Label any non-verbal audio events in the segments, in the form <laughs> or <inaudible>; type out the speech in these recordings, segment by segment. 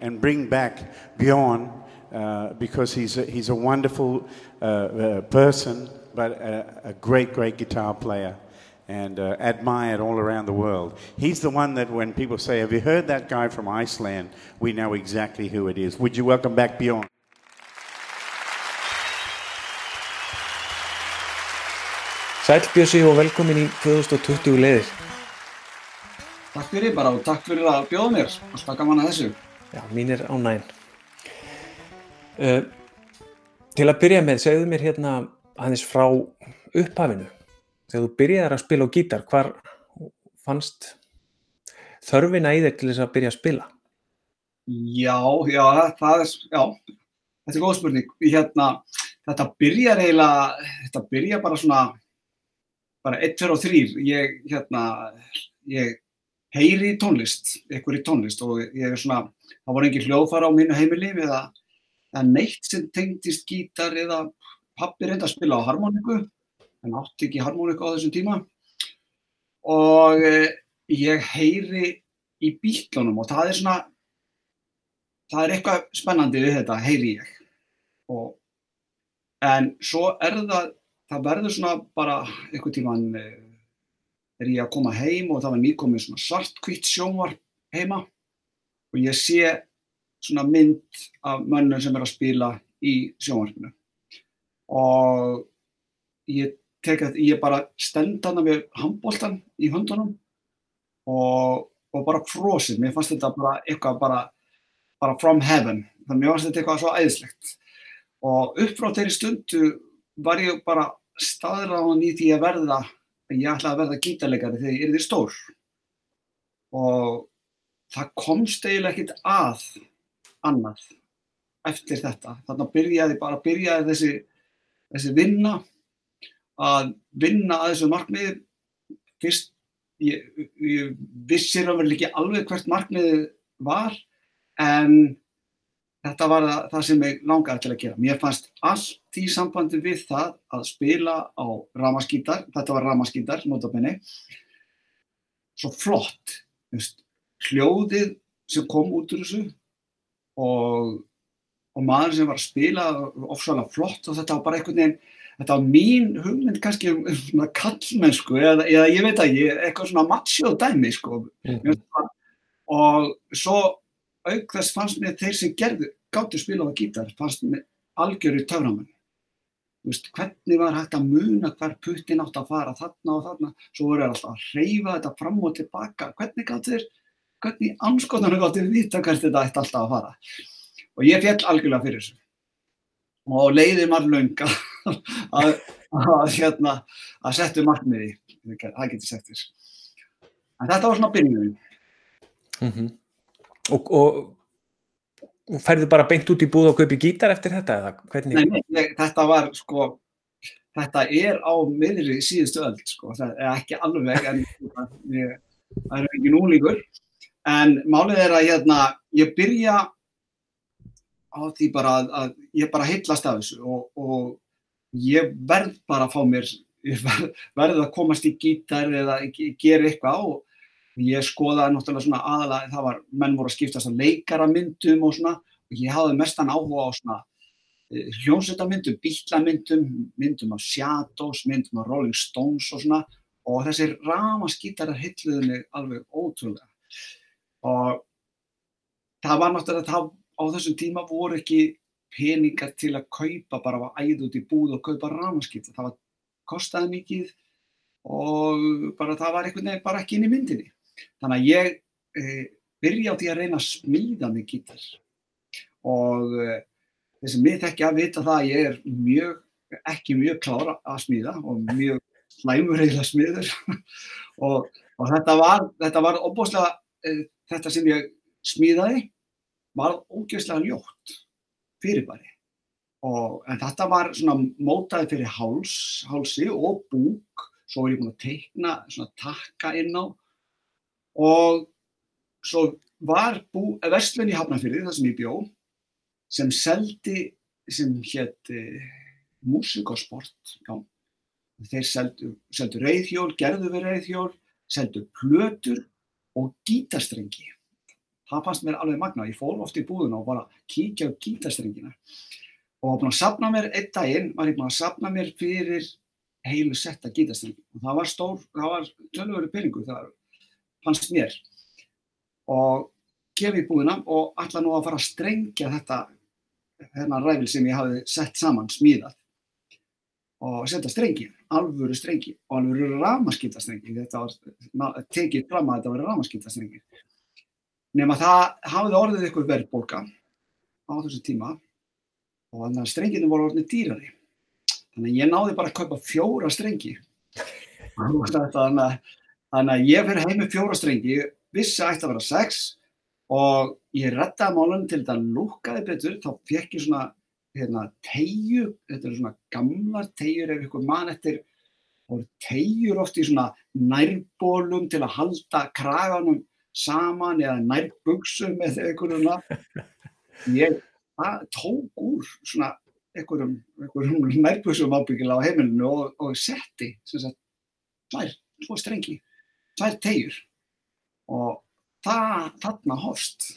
and bring back Bjorn uh, because he's a, he's a wonderful uh, uh, person, but a, a, great, great guitar player and uh, admired all around the world. He's the one that when people say, Have you heard that guy from Iceland? We know exactly who it is. Would you welcome back Bjorn? Sæl Bjössi og velkomin í 2020 leiðir. Takk fyrir bara og takk fyrir að bjóða mér. Alltaf gaman að þessu. Já, mín er ánægin. Uh, til að byrja með, segðu mér hérna aðeins frá upphafinu. Þegar þú byrjaði að spila á gítar, hvar fannst þörfina í þig til þess að byrja að spila? Já, já, það er, já, þetta er góð spurning. Hérna, þetta byrjar eiginlega, þetta byrjar bara svona, bara 1, 2 og 3. Ég, hérna, ég heyri í tónlist, ykkur í tónlist og ég er svona, það voru engin hljóðfara á mínu heimili eða, eða neitt sem tengdist gítar eða pappi reynda að spila á harmoniku, en átti ekki harmoniku á þessum tíma og eh, ég heyri í bílunum og það er svona, það er eitthvað spennandi við þetta, heyri ég. Og, en svo er það, það verður svona bara eitthvað tíman er ég að koma heim og það var nýkomið svona svartkvitt sjónvarp heima. Og ég sé svona mynd af mönnum sem er að spila í sjónvarpinu. Og ég tek að ég bara stend hana með handbóltan í hundunum og, og bara frosið, mér fannst þetta bara eitthvað bara, bara from heaven, þannig að mér fannst þetta eitthvað svo æðislegt. Og upp frá þeirri stundu var ég bara staðráðan í því að verða ég ætlaði að verða gítarleikari þegar ég erði stór. Og það komst eiginlega ekkit að annað eftir þetta. Þannig að byrjaði bara byrjaði þessi, þessi vinna að vinna að þessu markmiði. Fyrst ég, ég vissir að verði ekki alveg hvert markmiði var en þetta var það, það sem ég langaði til að gera. Mér fannst allt í sambandi við það að spila á ramaskítar, þetta var ramaskítar, notabenni, svo flott, just, hljóðið sem kom út úr þessu og, og maður sem var að spila ofsalega flott og þetta var bara einhvern veginn, þetta var mín hugmynd kannski um svona kallmennsku eða, eða ég veit ekki, eitthvað svona macho dæmi sko mm. og svo auk þess fannst mér þeir sem gerðu, gáttu spila á gítar, fannst mér algjör í töframann. Hvernig var hægt að muna hver puttin átt að fara þarna og þarna, svo voru alltaf að hreyfa þetta fram og tilbaka, hvernig gáttu þeir, hvernig anskotanum gáttu þeir vita hvert þetta ætti alltaf að fara. Og ég fjall algjörlega fyrir þessu. Og leiði maður launga að, að, hérna, að setja markmiði, það getur sett þess. En þetta var svona byrjunum. Mm -hmm og, og, og færðu bara beint út í búð og kaupi gítar eftir þetta eða hvernig? Nei, nei, þetta var sko þetta er á miðri síðustu öll sko, það er ekki alveg en það er ekki núlíkur en málið er að hérna, ég byrja á því bara að, að ég bara heitlast af þessu og, og ég verð bara að fá mér verð, verð að komast í gítar eða gera eitthvað og Ég skoðaði náttúrulega svona aðalega, það var, menn voru að skiptast að leikaramyndum og svona og ég hafði mestan áhuga á svona uh, hljómsveitamyndum, bílamyndum, myndum af Shadows, myndum af Rolling Stones og svona og þessir ramaskítarar hilluði mig alveg ótrúlega. Og það var náttúrulega, það, á þessum tíma voru ekki peningar til að kaupa bara að æða út í búð og kaupa ramaskítar. Það var, kostaði mikið og bara það var einhvern veginn bara ekki inn í myndinni. Þannig að ég e, byrja á því að reyna að smíða mig gítar. Og e, þeir sem við þekkja að vita það að ég er mjög, ekki mjög klára að smíða og mjög slæmur eiginlega smiður. <laughs> Og, og þetta var, þetta var óbúslega, e, þetta sem ég smíðaði var ógeðslega ljótt fyrirbæri. Og en þetta var svona mótaði fyrir háls, hálsi og búk, svo er ég búin að teikna svona takka inn á og svo var bú, verslun í Hafnarfyrði, það sem ég bjó, sem seldi, sem hétt eh, músík og sport, já. Þeir seldu, seldu reyðhjól, gerðu við reyðhjól, seldu plötur og gítarstrengi. það fannst mér alveg magna, ég fór oft í búðuna og bara kíkja á gítarstrengina. Og var búin að sapna mér einn daginn, var ég búin að sapna mér fyrir heilu setta gítarstrengi. Og það var stór, það var tölvöru peningur, það fannst mér. Og kemur í búðina og ætla nú að fara að strengja þetta þennan ræfil sem ég hafi sett saman, smíðað. Og setja strengi, alvöru strengi og alvöru ramaskiptastrengi þetta var tekið fram að þetta var ramaskiptastrengi nema það hafði orðið ykkur verðbólka á þessu tíma. Og þannig að strenginu voru orðið dýrari. Þannig að ég náði bara að kaupa fjóra strengi. <laughs> Þannig að, þannig að ég fyrir heim með fjóra strengi vissi að ætti að vera sex og ég rettaði málunum til þetta lúkaði betur. Þá fekk ég svona hérna, tegju, þetta eru svona gamlar tegjur ef ykkur mann eftir. Og tegjur oft í svona nærbólum til að halda kraganum saman eða nærbugsum eða einhverjum <laughs> ég tók úr svona einhverjum, einhverjum nærbugsum ábyggilega á heimilinu og, og setti sagt tvær, tvo strengi tvær tegjur og það, þarna hóst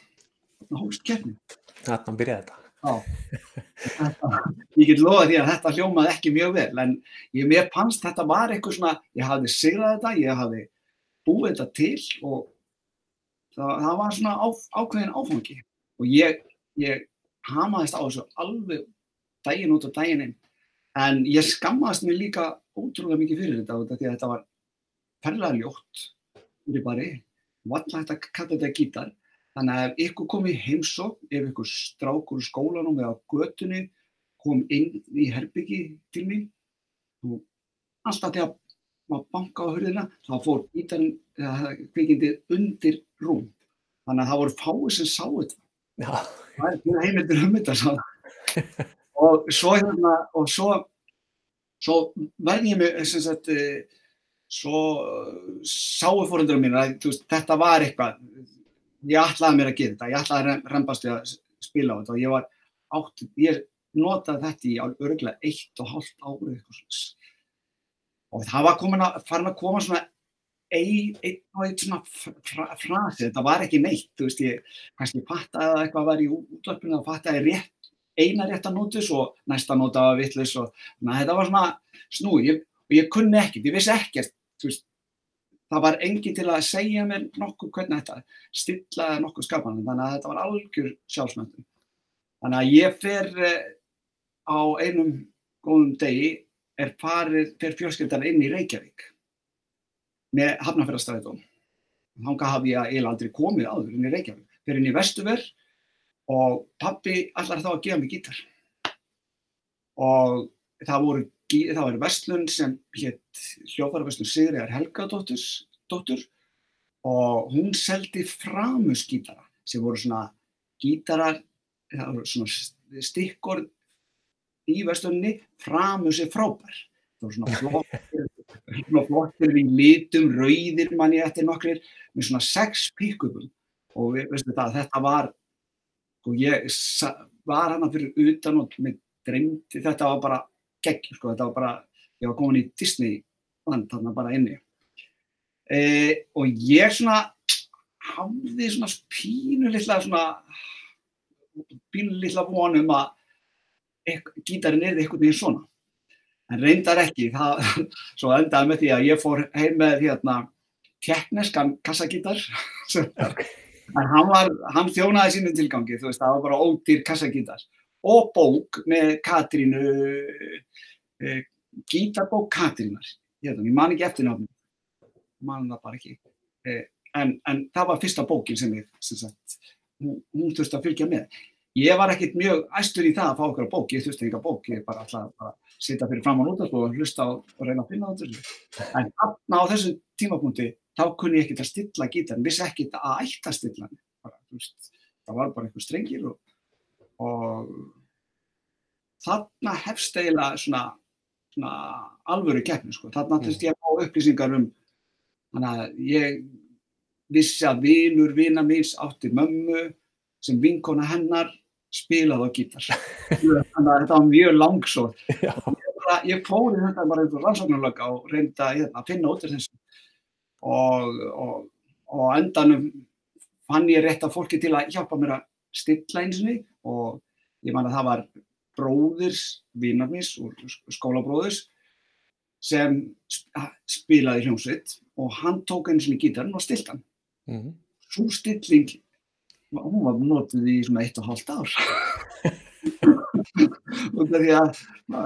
þarna hóst kefni Þarna byrjaði þetta. Ég get loða því að þetta hljómaði ekki mjög vel en ég mér pannst þetta var eitthvað svona ég hafði sigrað þetta, ég hafði búið þetta til og það, það var svona á, ákveðin áfangi. Og ég, ég hamaðist á þessu alveg daginn út og daginn inn. En ég skammaðist mér líka ótrúlega mikið fyrir þetta því að þetta var ferlega ljótt fyrir bara, vatnlægt að kalla þetta gítar Þannig að ef ykkur kom í heimsók, ef ykkur strákur skólanum eða götunni kom inn í herbyggi til mér og alltaf þegar maður banka á hurðina þá fór ítarinn eða kvikindið undir rúm. Þannig að það voru fáið sem sá þetta. Já. Það er mjög heimildur um þetta og svo hérna, og svo, svo verði ég mig, sem sagt, svo sáu fóröndurum mín að veist, þetta var eitthvað. Ég ætlaði mér að gera þetta, ég ætlaði að reymbast við að spila á þetta og ég var átt, ég notaði þetta í örgulega eitt og hálft svona og það var komin að, farin að koma svona einn ein og einn svona frasi, þetta var ekki neitt, þú veist ég, kannski pattaði að eitthvað var í útlöfninu og pattaði rétt, eina rétt að nótis og næsta nóta var vittlis og na, þetta var svona snúi og ég kunni ekkert, ég vissi ekkert, veist það var engin til að segja mér nokkuð hvernig þetta stillaði nokkuð skapanum, þannig að þetta var algjör sjálfsmöndum. Þannig að ég fer á einum góðum degi er farið fyrir fjölskyldar inn í Reykjavík með hafnafjörðarstræðum. Þánga hafi ég eiginlega aldrei komið áður inn í Reykjavík. Fyrir inn í Vestuver og pappi allar þá að gefa mig gítar. Og það voru það var vestlun sem hétt hljófarverslun Sigriðar Helgadóttur og hún seldi framusgítara sem voru svona gítarar, það voru svona stikkorð í vestlunni, framus er frábær. Það voru svona flottir, <laughs> svona flottir í litum, rauðir manni eftir nokkrir, með svona sex pick-upum og við, veistu það, þetta var, og ég var hana fyrir utan og með dreymdi, þetta var bara gegn, sko, þetta var bara, ég var komin í Disney land þarna bara inni. E, og ég svona hafði svona pínu litla svona, pínu litla vonum að gítarinn er eitthvað með svona. En reyndar ekki, það, <laughs> svo endaði með því að ég fór heim með hérna tekneskan kassagítar, <laughs> en hann, var, hann þjónaði sínum tilgangi, þú veist, það var bara ódýr kassagítar og bók með Katrínu uh, gítarbók Katrínar. Ég man ekki eftir náttúrulega man það bara ekki. Uh, en, en það var fyrsta bókin sem ég sem sagt, hún, hún þurfti að fylgja með. Ég var ekkert mjög æstur í það að fá okkar bók, ég þurfti ekki að bók. Ég bara alltaf að sitja fyrir fram á nútast og hlusta og, reyna að finna þetta en þarna á þessu tímapunkti þá kunni ég ekkert að stilla gítarn vissi ekkert að ætta að stilla veist, það var bara einhver strengir og og þarna hefst eiginlega svona, svona alvöru keppni sko. þarna þurfti ég að fá upplýsingar um þannig að ég vissi að vinur vina míns átti mömmu sem vinkona hennar spilaði á gítar. <laughs> Þannig að þetta var mjög langsóð ég, ég fóri þetta bara einhver rannsóknarlöka og reynda hérna, að finna út af þessu. Og, og, og endanum fann ég rétt að fólki til að hjálpa mér að stilla eins og og ég man að það var bróðurs, vinnarmis og skólabróðurs sem spilaði hljómsveit og hann tók eins og gítarinn og stilt hann. Mm -hmm. Svo stilling, hún var notið í svona eitt og hálft ár. <laughs> og því að,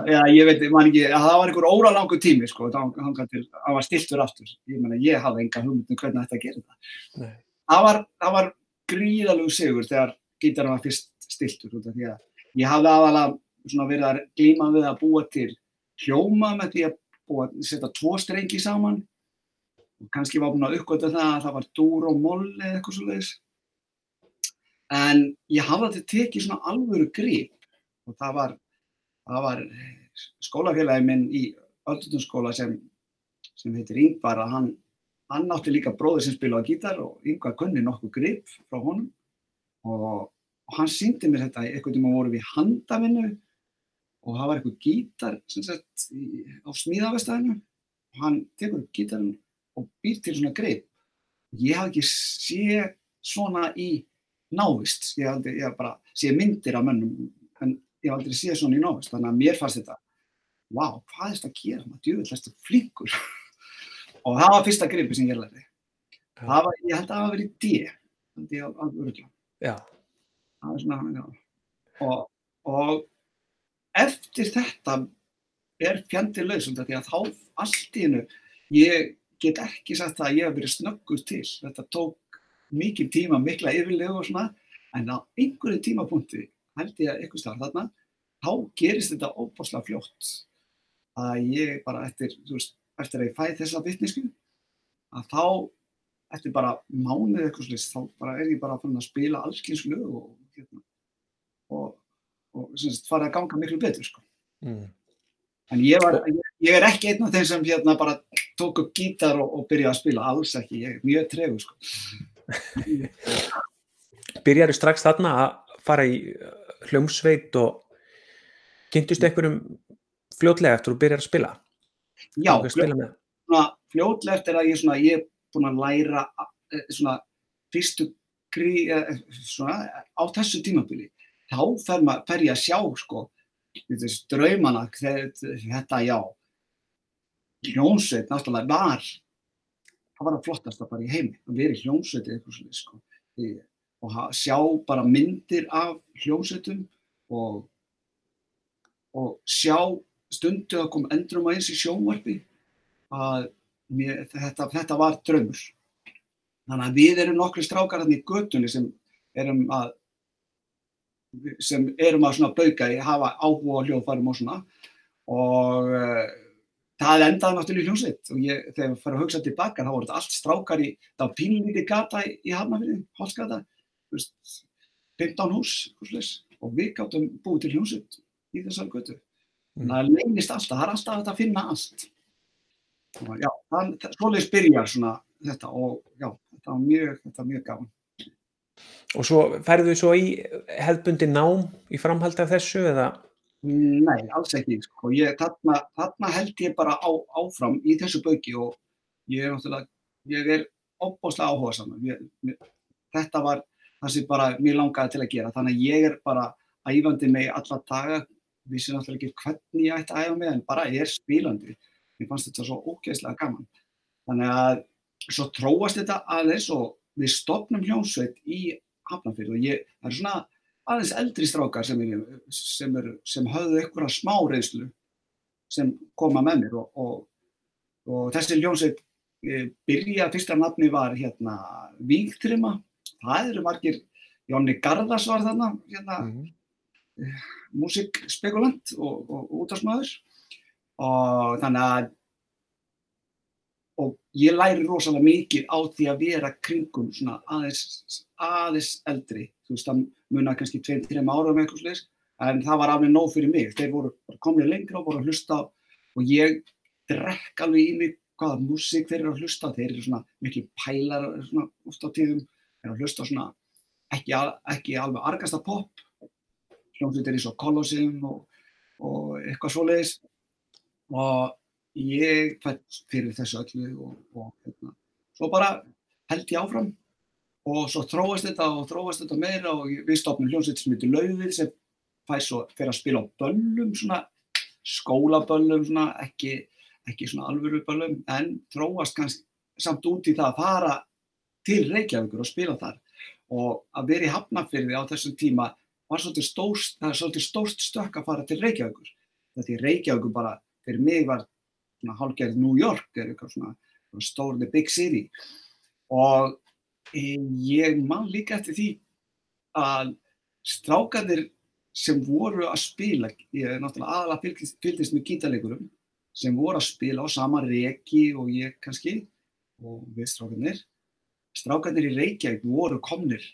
já, ég veit, man ekki, að það var einhver óralangu tími, sko, það var stiltur aftur. Ég menna, ég hafði enga hugmyndum hvernig þetta gerði það. Nei. Það var, var gríðalög sigur þegar gítarinn var fyrst stiltur, því að ég hafði aðalega verið að glíma við að búa til hljóma með því að að setja tvo strengi saman. Og kannski var búin að uppgöta það að það var dúr og moll eða eitthvað svo leiðis en ég hafði þetta tekið svona alvöru grip. Og það var, það var skólafélagi minn í öllundunskóla sem, sem heitir Yngvar að hann, hann átti líka bróður sem spilaði gítar og Yngvar kunni nokkuð grip frá honum. Og, og hann síndi mér þetta eitthvað tíma voru við handavinnu og það var eitthvað gítar sagt, á smíðavestæðinu og hann tekur upp gítarinn og býr til svona greip. Ég hafði ekki séð svona í návist, ég hafði ég bara séð myndir af mönnum en ég hafði aldrei séð svona í návist, þannig að mér fannst þetta wow, hvað er þetta að gera, maður djúvillæst flinkur <laughs> og það var fyrsta greipi sem ég lærði. Það var, ég held að það var verið D, held ég á örugla. Já. Það var svona, já. Og, og eftir þetta er fjandi laus því að þá allt í hennu ég get ekki sagt það að ég hef verið snöggur til þetta tók mikið tíma, mikla yfirlegu og svona en á einhverju tímapunkti held ég að eitthvað starf þarna þá gerist þetta óbáslega fljótt að ég bara eftir veist, eftir að ég fæ þessa vittnesku að þá eftir bara mánuð eitthvað slúst þá bara er ég bara að spila allskynslu og, hérna, og og semst, farið að ganga miklu betur sko. mm. en ég, var, ég, ég er ekki einn af þeim sem hérna bara tók upp gítar og, og byrjaði að spila alls ekki, ég er mjög tregu sko. <laughs> Byrjaði strax þarna að fara í uh, hljómsveit og kynntust einhverjum fljótlega eftir að byrja að spila? Já, fljótlega, fljótlega eftir að ég, svona, ég er búin að læra eh, svona, fyrstu grí, eh, svona, á þessu tímabili þá fer, maður, fer ég að sjá sko, draumana, þetta já, hljómsveit náttúrulega var, það var að flottast að bara í heimi, að vera í hljómsveiti eitthvað svona sko, og sjá bara myndir af hljómsveitum og, og sjá stundu að koma endrum aðeins í sjónvarpi að mér, þetta, þetta var draumur. Þannig að við erum nokkru strákar hérna í göttunni sem erum að sem erum að svona bauka í hafa áhuga á hljóðfærum og svona. Og uh, það endaði náttúrulega í hljómsveit. Og ég, þegar ég fær að hugsa tilbaka þá voru þetta allt strákar í, það var pínlítið gata í, í Hafnafjörði, Hólsgata 15 hús og við gáttum búið til hljómsveit í þessar götu. Mm. það leynist alltaf, það er alltaf að finna allt. Og já, það, svoleiðis byrjar svona þetta. Og já, þetta var mjög, þetta var mjög gafan Og svo færðu þau svo í hefðbundi nám í framhald af þessu eða? Nei, alls ekki. Sko. Ég, þarna, þarna held ég bara á, áfram í þessu bauki og ég er náttúrulega, ég er óbáslega áhuga saman. Þetta var það sem bara mér langaði til að gera. Þannig að ég er bara æfandi mig alla daga. Vissi náttúrulega ekki hvernig ég ætti að æfa mig en bara ég er spílandi. Mér fannst þetta svo ógeðslega gaman. Þannig að svo tróast þetta aðeins og við stopnum hljómsveit í Hafnarfjörð og ég, það er svona aðeins eldri strákar sem, er, sem, er, sem höfðu einhverja smá reynslu sem koma með mér og, og, og þessi hljómsveit e, byrja, fyrsta nafni var hérna Víktrima, það eru margir, Jónni Garðars var þarna, hérna, mm -hmm. e, músikspekulant og, og útdagsmaður og þannig að og ég læri rosalega mikið á því að vera kringum svona aðeins, aðeins eldri, þú veist, það munna kannski 2-3 ára með eitthvað sliðis, en það var alveg nóg fyrir mig, þeir voru komið lengra og voru að hlusta og ég drekk alveg í mig hvaða músík þeir eru að hlusta, þeir eru svona mikið pælar svona ofta á tíðum, þeir eru að hlusta svona ekki, ekki alveg argasta pop, hljómsveitir eins og Colosseum og, og eitthvað svoleiðis. Og ég fætt fyrir þessu öllu og, og hérna. svo bara held ég áfram og svo þróast þetta og þróast þetta meira og við stopnum hljómsveit sem heitir Laufið sem fær svo fyrir að spila á böllum svona skólaböllum svona ekki, ekki svona alvöru böllum en þróast kannski samt út í það að fara til Reykjavíkur og spila þar og að vera í Hafnarfyrði á þessum tíma var svolítið er svolítið stórst stökk að fara til Reykjavíkur. Þetta í Reykjavíkur bara, fyrir mig var svona hálfgerð New York, er eitthvað svona, svona stór, the big city. Og e, ég man líka eftir því að strákanir sem voru að spila, ég er náttúrulega aðalega fylgist, fylgist með gítarleikurum, sem voru að spila á sama reki og ég kannski, og við strákanir, strákanir í Reykjavík voru komnir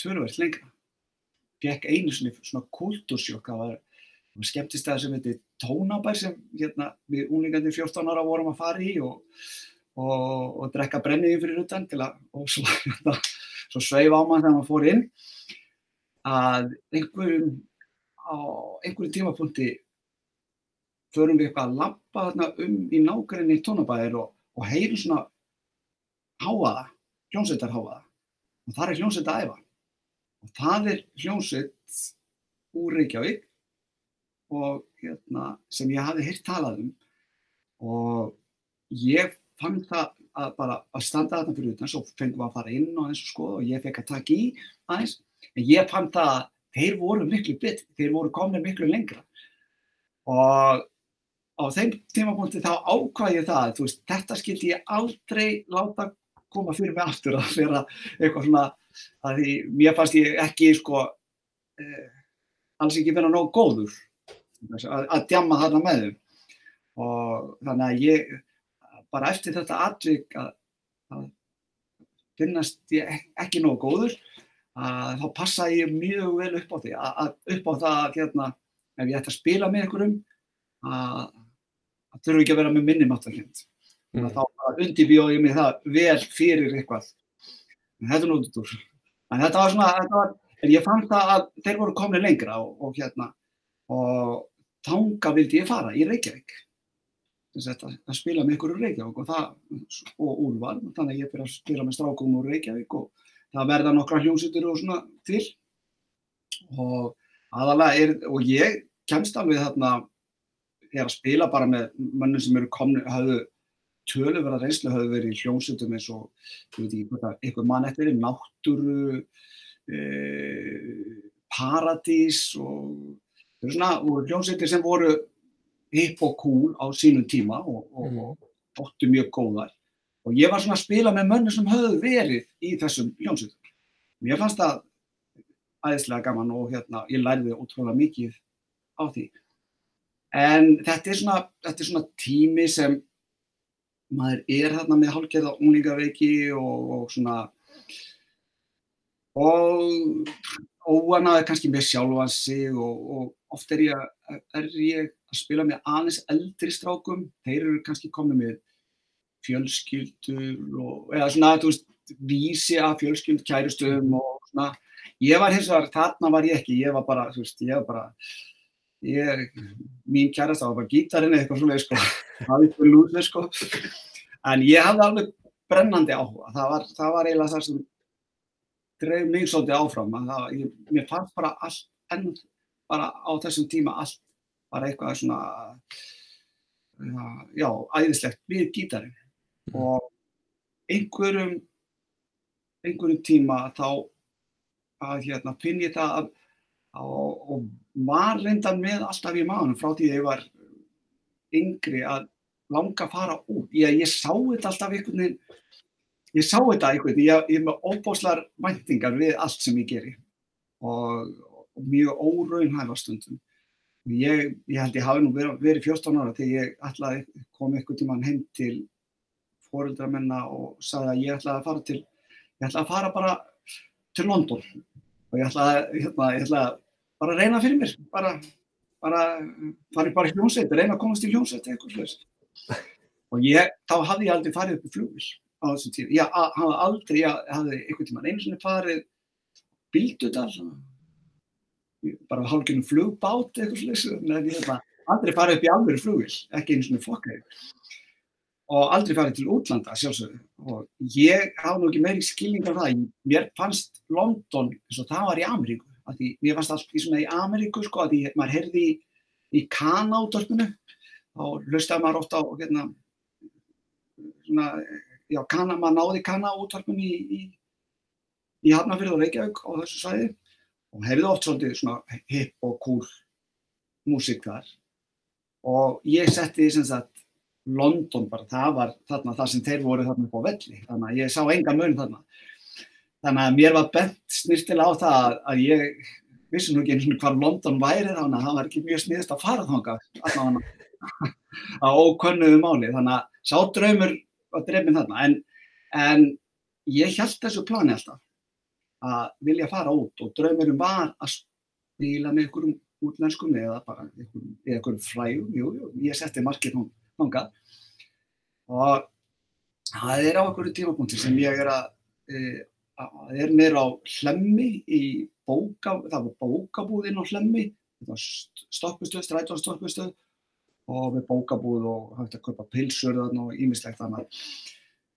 tvörverð lengra fekk einu svona kultúrsjokk það var skemmtistæðar sem heitir Tónabær sem hérna, við unlingandi 14 ára vorum að fara í og, og, og drekka brenniði fyrir utan til að svo, <laughs> hérna, svo sveif á mann þegar maður fór inn að einhverjum á einhverjum tímapunkti förum við eitthvað að lappa þarna um í nákvæmni tónabæðir og, og heyrum svona háaða, hljómsveitar háaða og það er hljómsveit að æfa. Og það er hljómsveit úr Reykjavík og hérna, sem ég hafi hirt talað um. Og ég fann það að bara að standa þarna fyrir utan, svo fengum við að fara inn og eins og skoða og ég fekk að taka í aðeins, en ég fann það að þeir voru miklu betri, þeir voru komin miklu lengra. Og á þeim tímapunkti þá ákvæði ég það, veist, þetta skildi ég aldrei láta koma fyrir mig aftur að vera eitthvað svona að því mér fannst ég ekki sko eh, alls ekki vera nóg góður að, að djama þarna með þau og þannig að ég bara eftir þetta atvik að, að finnast ég ekki nóg góður að þá passa ég mjög vel upp á því að, upp á það að hérna, ef ég ætti að spila með einhverjum að það þurfu ekki að vera með minni máttakjönd mm. þá undirbjóði ég mig það vel fyrir eitthvað. En þetta er nóttur en þetta var svona þetta var, en ég fann það að þeir voru komni lengra og, og hérna og þanga vildi ég fara í Reykjavík. Þetta, að spila með ykkur úr Reykjavík og það og úrval, þannig að ég fyrir að spila með strákum úr Reykjavík og það verða nokkra hljómsutur og svona til. Og aðalega er og ég kemst alveg þarna er að spila bara með mönnum sem eru komni, hafðu töluverða reynslu hafði verið í hljómsutum eins og, ég veit ekki hvað, eitthvað mann eftir náttúru, e, paradís og þau eru svona, og hljómsutir sem voru hip og cool á sínum tíma og, og, mm. og óttu mjög góðar. Og ég var svona að spila með mönnu sem höfðu verið í þessum hljómsutum. Mér fannst það æðislega gaman og hérna, ég læriði ótrúlega mikið á því. En þetta er svona, þetta er svona tími sem maður er hérna með hálfgerða unglingaveiki og, og svona og óanaði kannski með sjálfan sig og, og oft er ég, er ég að spila með aðeins eldri strákum, þeir eru kannski komið með fjölskyldur og, eða svona, þú veist, vísi af fjölskyld, kærustöðum og svona, ég var hins vegar, þarna var ég ekki, ég var bara, þú veist, ég var bara ég, mín kærast það var bara gítarinn eða eitthvað svona sko, það var eitthvað lúðlega sko. En ég hafði alveg brennandi áhuga. Það var, það var eiginlega það sem dreif mig svolítið áfram að það, ég, mér fannst bara allt enn bara á þessum tíma allt bara eitthvað svona já, æðislegt við gítarinn mm. og einhverjum einhverjum tíma þá að hérna finn ég það að og, og var reyndan með alltaf í maðunum frá því að ég var yngri að langa að fara út. Ég, ég sá þetta alltaf einhvern veginn, ég sá þetta einhvern veginn, ég, ég er með óbáslar væntingar við allt sem ég geri og, og mjög óraunhæfa stundum. Ég, ég held ég hafi nú verið, verið 14 ára þegar ég ætlaði kom eitthvað tíman heim til fóreldramenna og sagði að ég ætlaði að fara til, ég ætlaði að fara bara til London og ég ætlaði, hérna, ég ætlaði bara að reyna fyrir mér, bara, bara farið bara í hljómsveit, reyna að komast í hljómsveit eitthvað slúðist. Og ég, þá hafði ég aldrei farið upp í flugvill á þessum tíu. Ég hafði aldrei, ég hafði einhvern tíma einu svona farið bíldudal, bara hálfgjörnum flugbát eitthvað slúðist, en ég hef aldrei farið upp í alveg flugvill, ekki einu svona fokkaði. og aldrei farið til útlanda sjálfsögðu. Og ég hafa nú ekki meiri skilning af það, mér fannst London eins og það var í Ameríku því mér fannst allt í svona í Ameríku sko að því maður heyrði í, í Kana útvarpinu þá hlustaði maður ofta á hérna svona, já Kana, maður náði Kana útvarpinu í, í, í Hafnarfjörð og Reykjavík á þessu sæði og heyrði oft svolítið svona hip og cool músík þar og ég setti sem sagt London bara, það var þarna það sem þeir voru þarna upp á velli, þannig að ég sá enga mun þarna. Þannig að mér var bent snýrtilega á það að ég vissi nú ekki eins og hvað London væri þannig að það var ekki mjög sniðist að fara þánga <laughs> á ókönnuðu máli, þannig að sá draumur var drefminn þarna, en, en ég held þessu plani alltaf að vilja fara út og draumirum var að spila með einhverjum útlenskum eða bara einhverjum frægum, jú, jú, ég setti margir hún þangað. Og það er á einhverju tímapunkti sem ég er að, e, að er mér á hlemmi í bóka, það var bókabúðinn á hlemmi, stoppistöð, strætónstoppistöð og við bókabúð og hægt að kaupa pilsur og ímislegt annað.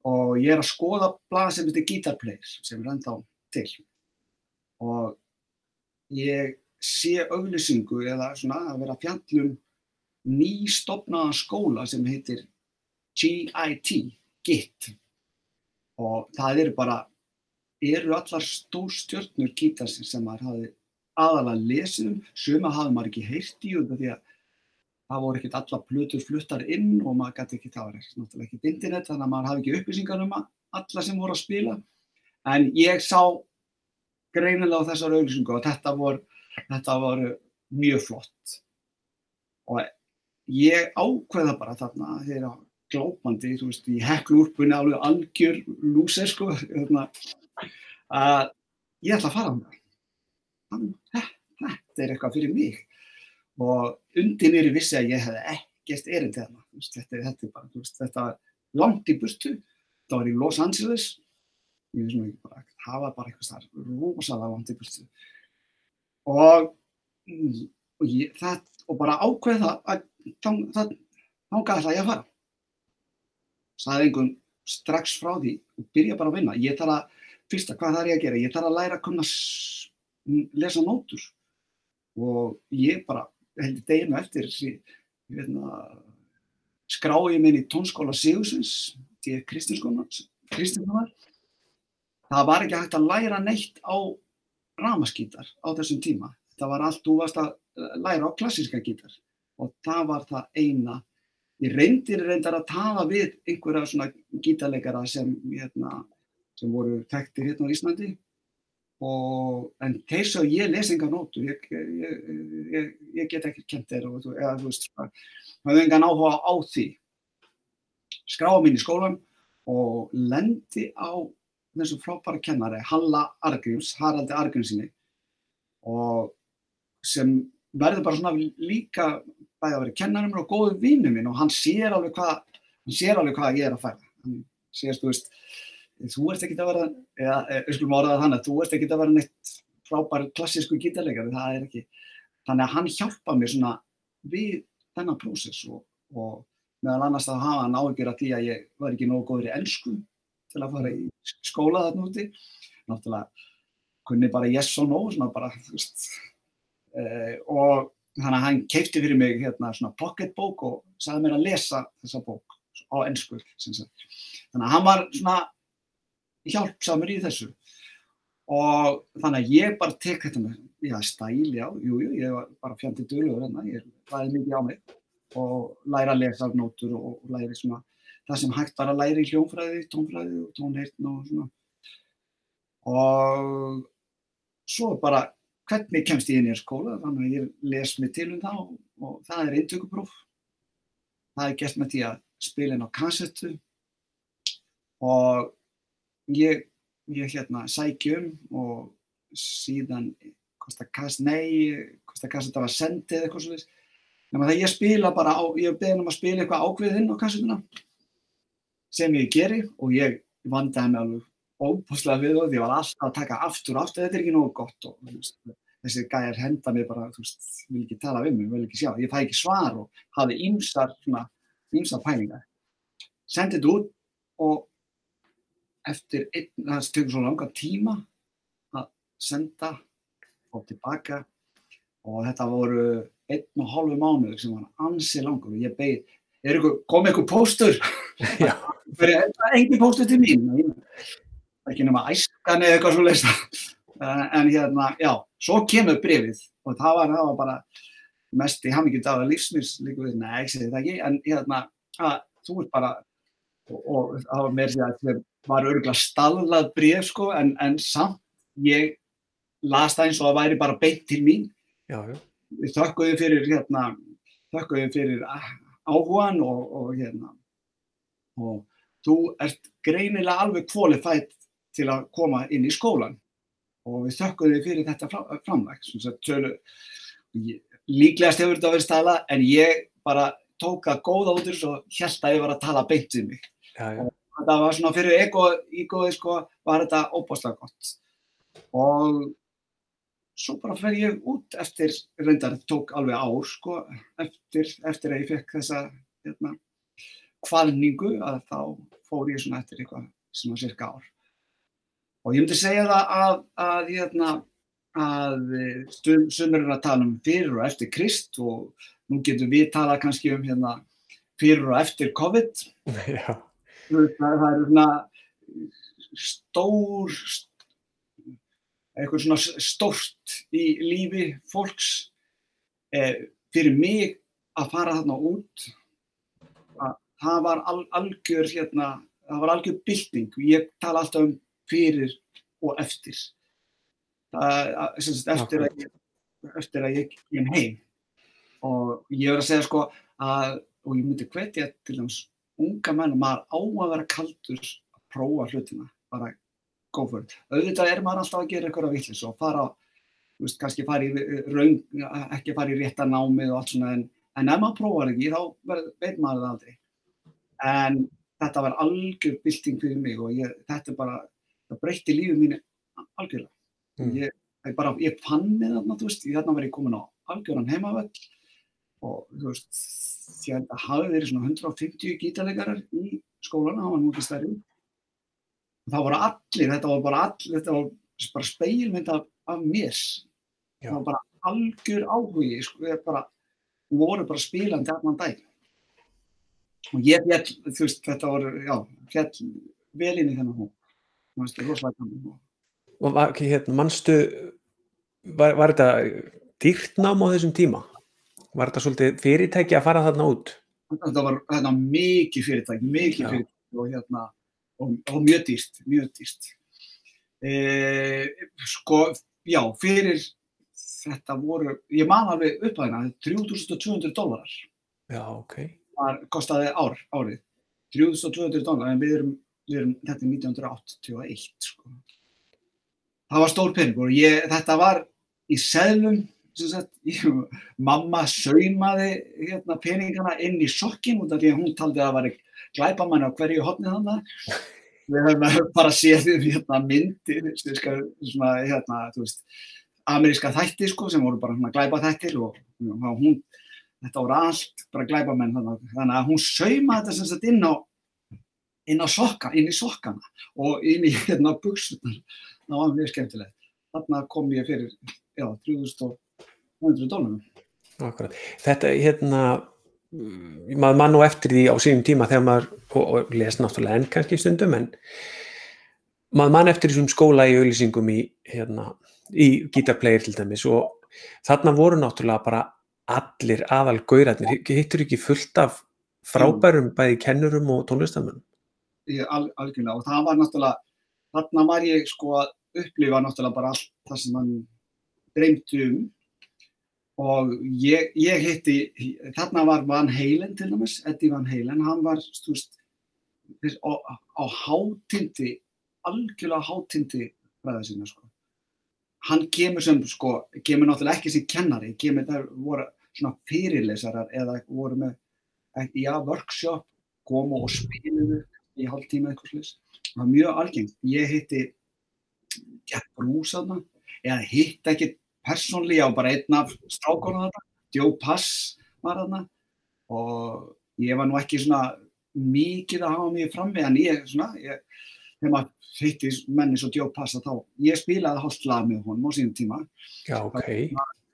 Og ég er að skoða blað sem heitir Guitar Players sem er ennþá til. Og ég sé auðlýsingu eða svona að vera fjallum nýstofnaðan skóla sem heitir GIT, GIT. Og það eru bara, eru allar stórstjörnur gítarsins sem maður hafi aðalega lesið um, suma hafi maður ekki heyrt í um því að það voru ekkert alla plötur fluttar inn og maður gæti ekki, það var náttúrulega ekkert internet þannig að maður hafi ekki upplýsingar um alla sem voru að spila. En ég sá greinilega á þessar auðlýsingu og þetta voru, þetta voru mjög flott. Og ég ákveða bara þarna þegar glópandi, þú veist, í hekklúrpunni alveg algjör lúser sko þarna, að ég ætla að fara um það þetta er eitthvað fyrir mig og undir mér vissi að ég hef ekkert erinn til þarna þetta, þetta bara, veist, þetta var langt í burtu þetta var í Los Angeles ég veist bara það var bara eitthvað starf, rosalega langt í burtu og, og ég, það, og bara ákveða að þánga ætla ég að fara. Saði einhvern strax frá því og byrja bara að vinna. Ég þarf að, fyrsta, hvað þarf ég að gera? Ég þarf að læra að kunna lesa nótur og ég bara heldur deginu eftir skrái ég minn í tónskóla Sigursins, því að Kristinskóla það var ekki hægt að læra neitt á ramaskítar á þessum tíma. Það var allt, þú varst að læra á klassíska gítar og það var það eina. Ég reyndir reyndar að tala við einhverja svona gítarleikara sem, hérna, sem voru þekktir hérna á Íslandi og, en þeir svo ég les enga nótur, ég, ég, ég, ég get ekki kent þeir og eða, þú veist, hafði engan áhuga á því. Skráði mín í skólan og lendi á þessu frábæra kennari, Halla Argríms, Haraldi Argrímsinni og sem verður bara svona líka bæði að vera kennarinn og góðu vinnu minn og hann sér alveg hvað hann sér alveg hvað ég er að færa hann sér, þú veist, þú ert ekki að vera eða, við skulum áraða þannig þú ert ekki að vera neitt frábær klassísku gítarleikari, það er ekki. Þannig að hann hjálpa mér svona við þennan prósess og, og meðal annars þá hafa hann áhyggjur að því að ég var ekki nógu góður í ennsku til að fara í skóla þarna úti. Náttúrulega kunni bara yes og no svona bara, þú veist. Uh, og þannig að hann keipti fyrir mig hérna svona pocketbók og sagði mér að lesa þessa bók á ennsku þannig að hann var svona hjálpsamur í þessu. Og þannig að ég bara tek þetta með, já stæl, já, jú, jú, ég var bara fjandi dölur hérna, ég ræði mikið á mig og læra að lesa nótur og, læri svona það sem hægt var að læra í hljónfræði, tónfræði og tónheirn og svona. Og svo bara hvernig kemst ég inn í skóla, þannig að ég les mig til um það og, og það er eintökupróf. Það er gert með því að spila inn á kassettu og ég, ég hérna sækjum og síðan hvort kass, nei, hvort kassetta var sendið eða eitthvað svolítið. Þannig að ég spila bara á, ég beðin um að spila eitthvað ákveðinn á kassettuna sem ég geri og ég vandaði mig alveg óbúslega við og því að var alltaf að taka aftur og aftur, þetta er ekki nógu gott og þessi gæjar henda mér bara, þú veist, vil ekki tala við mig, vil ekki sjá, ég fæ ekki svar og hafi ímsar, svona, ímsar pælingar. sendi þetta út og eftir einn, það tekur svo langa tíma að senda og tilbaka og þetta voru einn og hálfu mánuður sem var ansi langur og ég beigð, er ykkur, kom ykkur póstur? <laughs> Já. Það er engin póstur til mín, ekki nema æskan eða eitthvað svo leist. En hérna, já, svo kemur brefið og það var, það var bara mest í hamingjum dagar lífsmýrs líka við, nei, ég segi það ekki, en hérna, að, þú ert bara, og, og það var mér að það var örgulega stallað bref sko, en, en samt ég las það eins og það væri bara beint til mín Já, já. við þökkuðum fyrir hérna, þökkuðum fyrir áhugan og, og hérna og þú ert greinilega alveg qualified til að koma inn í skólan og við þökkuðum fyrir þetta framvæg líklegast hefur þetta verið stala en ég bara tók það góða út og held að ég var að tala beint um mig Já, já. og þetta var svona fyrir ego-ígóði sko, var þetta óbáslega gott og svo bara fer ég út eftir, reyndar tók alveg ár sko, eftir, eftir að ég fekk þessa hérna, kvalningu að þá fór ég svona eftir eitthvað var cirka ár. Og ég myndi segja það að, að, hérna, að sumur er að tala um fyrir og eftir Krist og nú getum við talað kannski um hérna, fyrir og eftir COVID. <laughs> Já. Það, það er svona stór, eitthvað svona stórt í lífi fólks. Eh, fyrir mig að fara þarna út að það var al, algjör hérna, það var algjör bylting. Ég tala alltaf um fyrir og eftir. Það, að, sagt, eftir, að ég, eftir að ég kem heim. Og ég verð að segja sko að og ég myndi hvetja til þess unga menn og maður á að vera kaldur að prófa hlutina bara go for it. Auðvitað er maður alltaf að gera eitthvað vittlis og fara, þú veist, kannski fara í raun, ekki fara í rétta námið og allt svona, en, en ef maður prófar ekki, þá verð, veit maður það aldrei. En þetta var algjör bylting fyrir mig og ég, þetta bara, það breytti lífið mínu algjörlega. Mm. Ég, ég bara, ég fann mig þarna, þú veist, þarna var ég komin á algjörðan heimavöll og, þú veist, því að það hafi verið svona 150 gítarleikarar í skólan, það var mútið stærri það voru allir, þetta var bara allir, þetta var bara speilmynd af, af mér. Já. Það var bara algjör áhugi, sko, ég bara, voru bara spilandi allan dag. Og ég fjall, þú veist, þetta var, já, fjall vel inn í þennan hó. Það var rosalega gaman. Og var, hérna, mannstu, var, var þetta dýrt nám á þessum tíma? Var þetta svolítið fyrirtæki að fara þarna út? Þetta var þetta mikið fyrirtæki, mikið Já. fyrirtæki og hérna, og, og mjög dýrt, mjög dýrt. E, sko, já, fyrir þetta voru, ég man alveg upp að hérna, 3200 dólarar Já, ok. var, kostaði ár, árið. 3200 dólarar, en við erum, við erum, þetta er 1981, sko. Það var stór peningur og ég, þetta var í seðlum, sem sagt, <laughs> ég, mamma saumaði hérna, peningana inn í sokkin út af því að hún taldi að það var glæpamann á hverju hotnið þannig. <laughs> Við höfum bara séð hérna, myndir, svona, hérna, veist, ameríska þættir sko, sem voru bara hérna, glæpa þættir og, og hún, þetta voru allt bara glæpamenn þannig, þannig að hún saumaði þetta sem sagt inn á inn á sokka, inn í sokkana og inn í hérna buksunar það var mjög skemmtilegt. Þarna kom ég fyrir, já, 3500 dólarum Akkurat. Þetta, hérna, maður mann nú eftir því á sínum tíma þegar maður, og, og les náttúrulega enn kannski stundum, en maður mann eftir þessum skóla í auðlýsingum í, hérna, í gítarplegir til dæmis og þarna voru náttúrulega bara allir aðal gaurarnir, hittur ekki fullt af frábærum bæði kennurum og tónlistamönnum? Al, algjörlega. Og það var náttúrulega þarna var ég sko að upplifa náttúrulega bara allt það sem hann dreymdi um og ég, ég hitti þarna var Van Halen til dæmis Eddie Van Halen, hann var stúst, á, á hátindi algjörlega hátindi ræða sinna sko hann kemur sem sko, kemur náttúrulega ekki sem kennari, kemur þar voru svona fyrirlesarar eða voru með já, workshop, komu og spiluðu í hálf tíma eitthvað slús. Það var mjög algengt. Ég hitti Bruce þarna, eða hitt ekki persónlega á bara einn af strákonum þarna, Joe Pass var þarna og ég var nú ekki svona mikið að hafa mig frammi en ég, svona, ég, þegar maður hitti menni svo Joe Passa þá, ég spilaði hálft lag með honum á sínum tíma. Já, ok.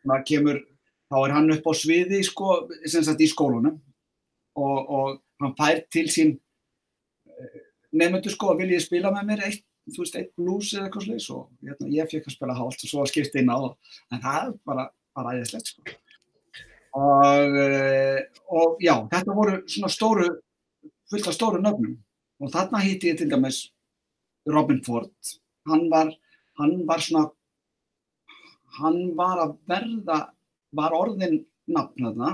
Það kemur, þá er hann upp á sviði, sko, sem sagt í skólunum og, og hann fær til sín nefnendur sko að vilja spila með mér eitt, þú veist, eitt blues eða eitthvað slags og hérna, ég fekk að spila hálft og svo að skipta inn á en það er bara, bara æðislegt sko. Og, eh, og já, þetta voru svona stóru, fullt af stóru nöfnum. Og þarna hitti ég til dæmis Robin Ford, hann var, hann var svona, hann var að verða, var orðin nafn þarna,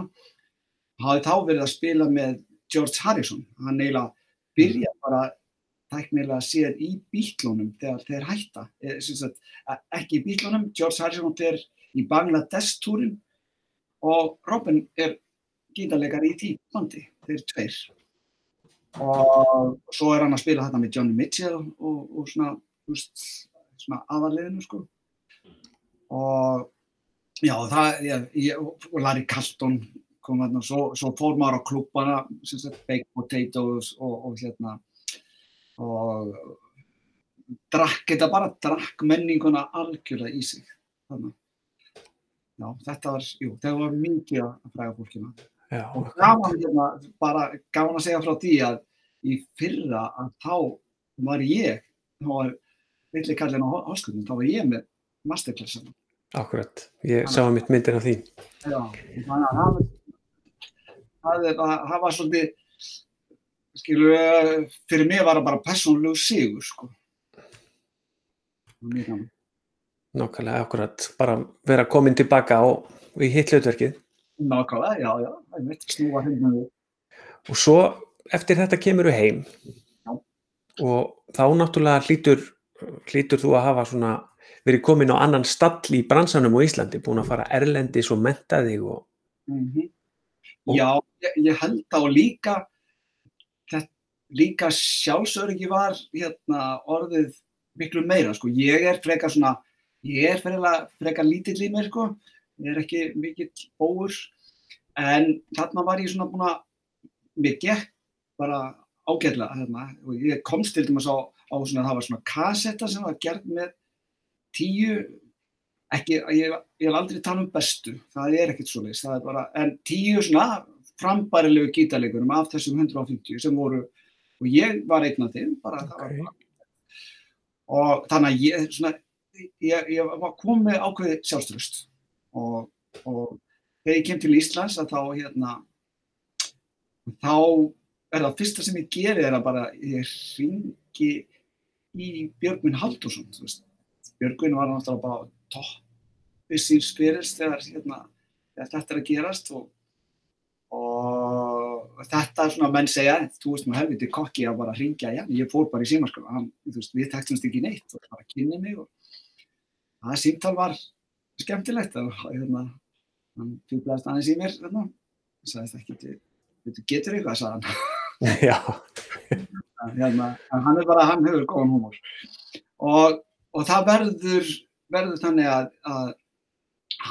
hafði þá verið að spila með George Harrison, hann eiginlega byrja bara tæknilega séð í bílunum þegar þeir hætta, sagt, ekki í bílunum, George Harrison er í Bangladesh-túrin og Robin er gítarleikar í tí bandi, þeir tveir. Og svo er hann að spila þetta með Johnny Mitchell og, og svona, just, svona aðarleginu sko. Og já það, ég, ég, og Larry Carlton kom þarna, svo, svo fór maður á klubbana, baked potatoes og, og hérna og drakk þetta bara, drakk menninguna algjörlega í sig. Þannig já, þetta var, jú, það var mikið að fræða fólkina. Já, og gaman hérna, bara gaman að segja frá því að í fyrra að þá var ég þá var litli kallin á háskunnum, þá var ég með masterclassan akkurat. Ég sá að mitt myndir af því. Já, þannig að það var svolítið, skilu, fyrir mig var það bara persónulegu sigur, sko. Mjög gaman. Nákvæmlega, akkurat. Bara vera komin tilbaka og í hitt hlutverkið. Nákvæmlega, já, já, það er mitt snúa við. Og svo eftir þetta kemur þú heim Já. og þá náttúrulega hlýtur, hlýtur þú að hafa svona verið komin á annan stall í bransanum á Íslandi, búin að fara erlendis og menta þig og Mm Og- Já, ég, ég held á líka, líka sjálfsöryggi var hérna, orðið miklu meira. Sko. Ég er frekar svona, ég er frekar, frekar lítill í mér, sko. ég er ekki mikill bóur, en þarna var ég svona búin að, mér gekk bara ágætlega hérna, ég komst til dæmis á, á svona, það var svona kasetta sem var gerð með tíu ekki, ég, ég hef aldrei talað um bestu, það er ekkert svo bara, en tíu svona frambærilegu gítarleikurum af þessum 150 sem voru, og ég var einn af þeim, bara það var Ok. bara, og þannig að ég, svona, ég, ég var komið ákveðið sjálfströst og, og þegar ég kem til Íslands að þá, hérna, þá er það fyrsta sem ég geri er að bara, ég ringi í Björgvin Haldursson, Björgvin var náttúrulega bara toppi síns fyrirst þegar, hérna, þetta er að gerast og, og þetta er svona að menn segja, þú veist nú helviti kokki að bara hringja, já, ég fór bara í veist, við tektumst ekki neitt og bara kynni mig og það símtal var skemmtilegt og hérna, hann fýblaðist aðeins í mér, hérna, sagðist ekki, þú getur eitthvað, sagði hann. <laughs> Já, hérna, en hann er bara, hann hefur góðan húmor. Og, og það verður verður þannig að, að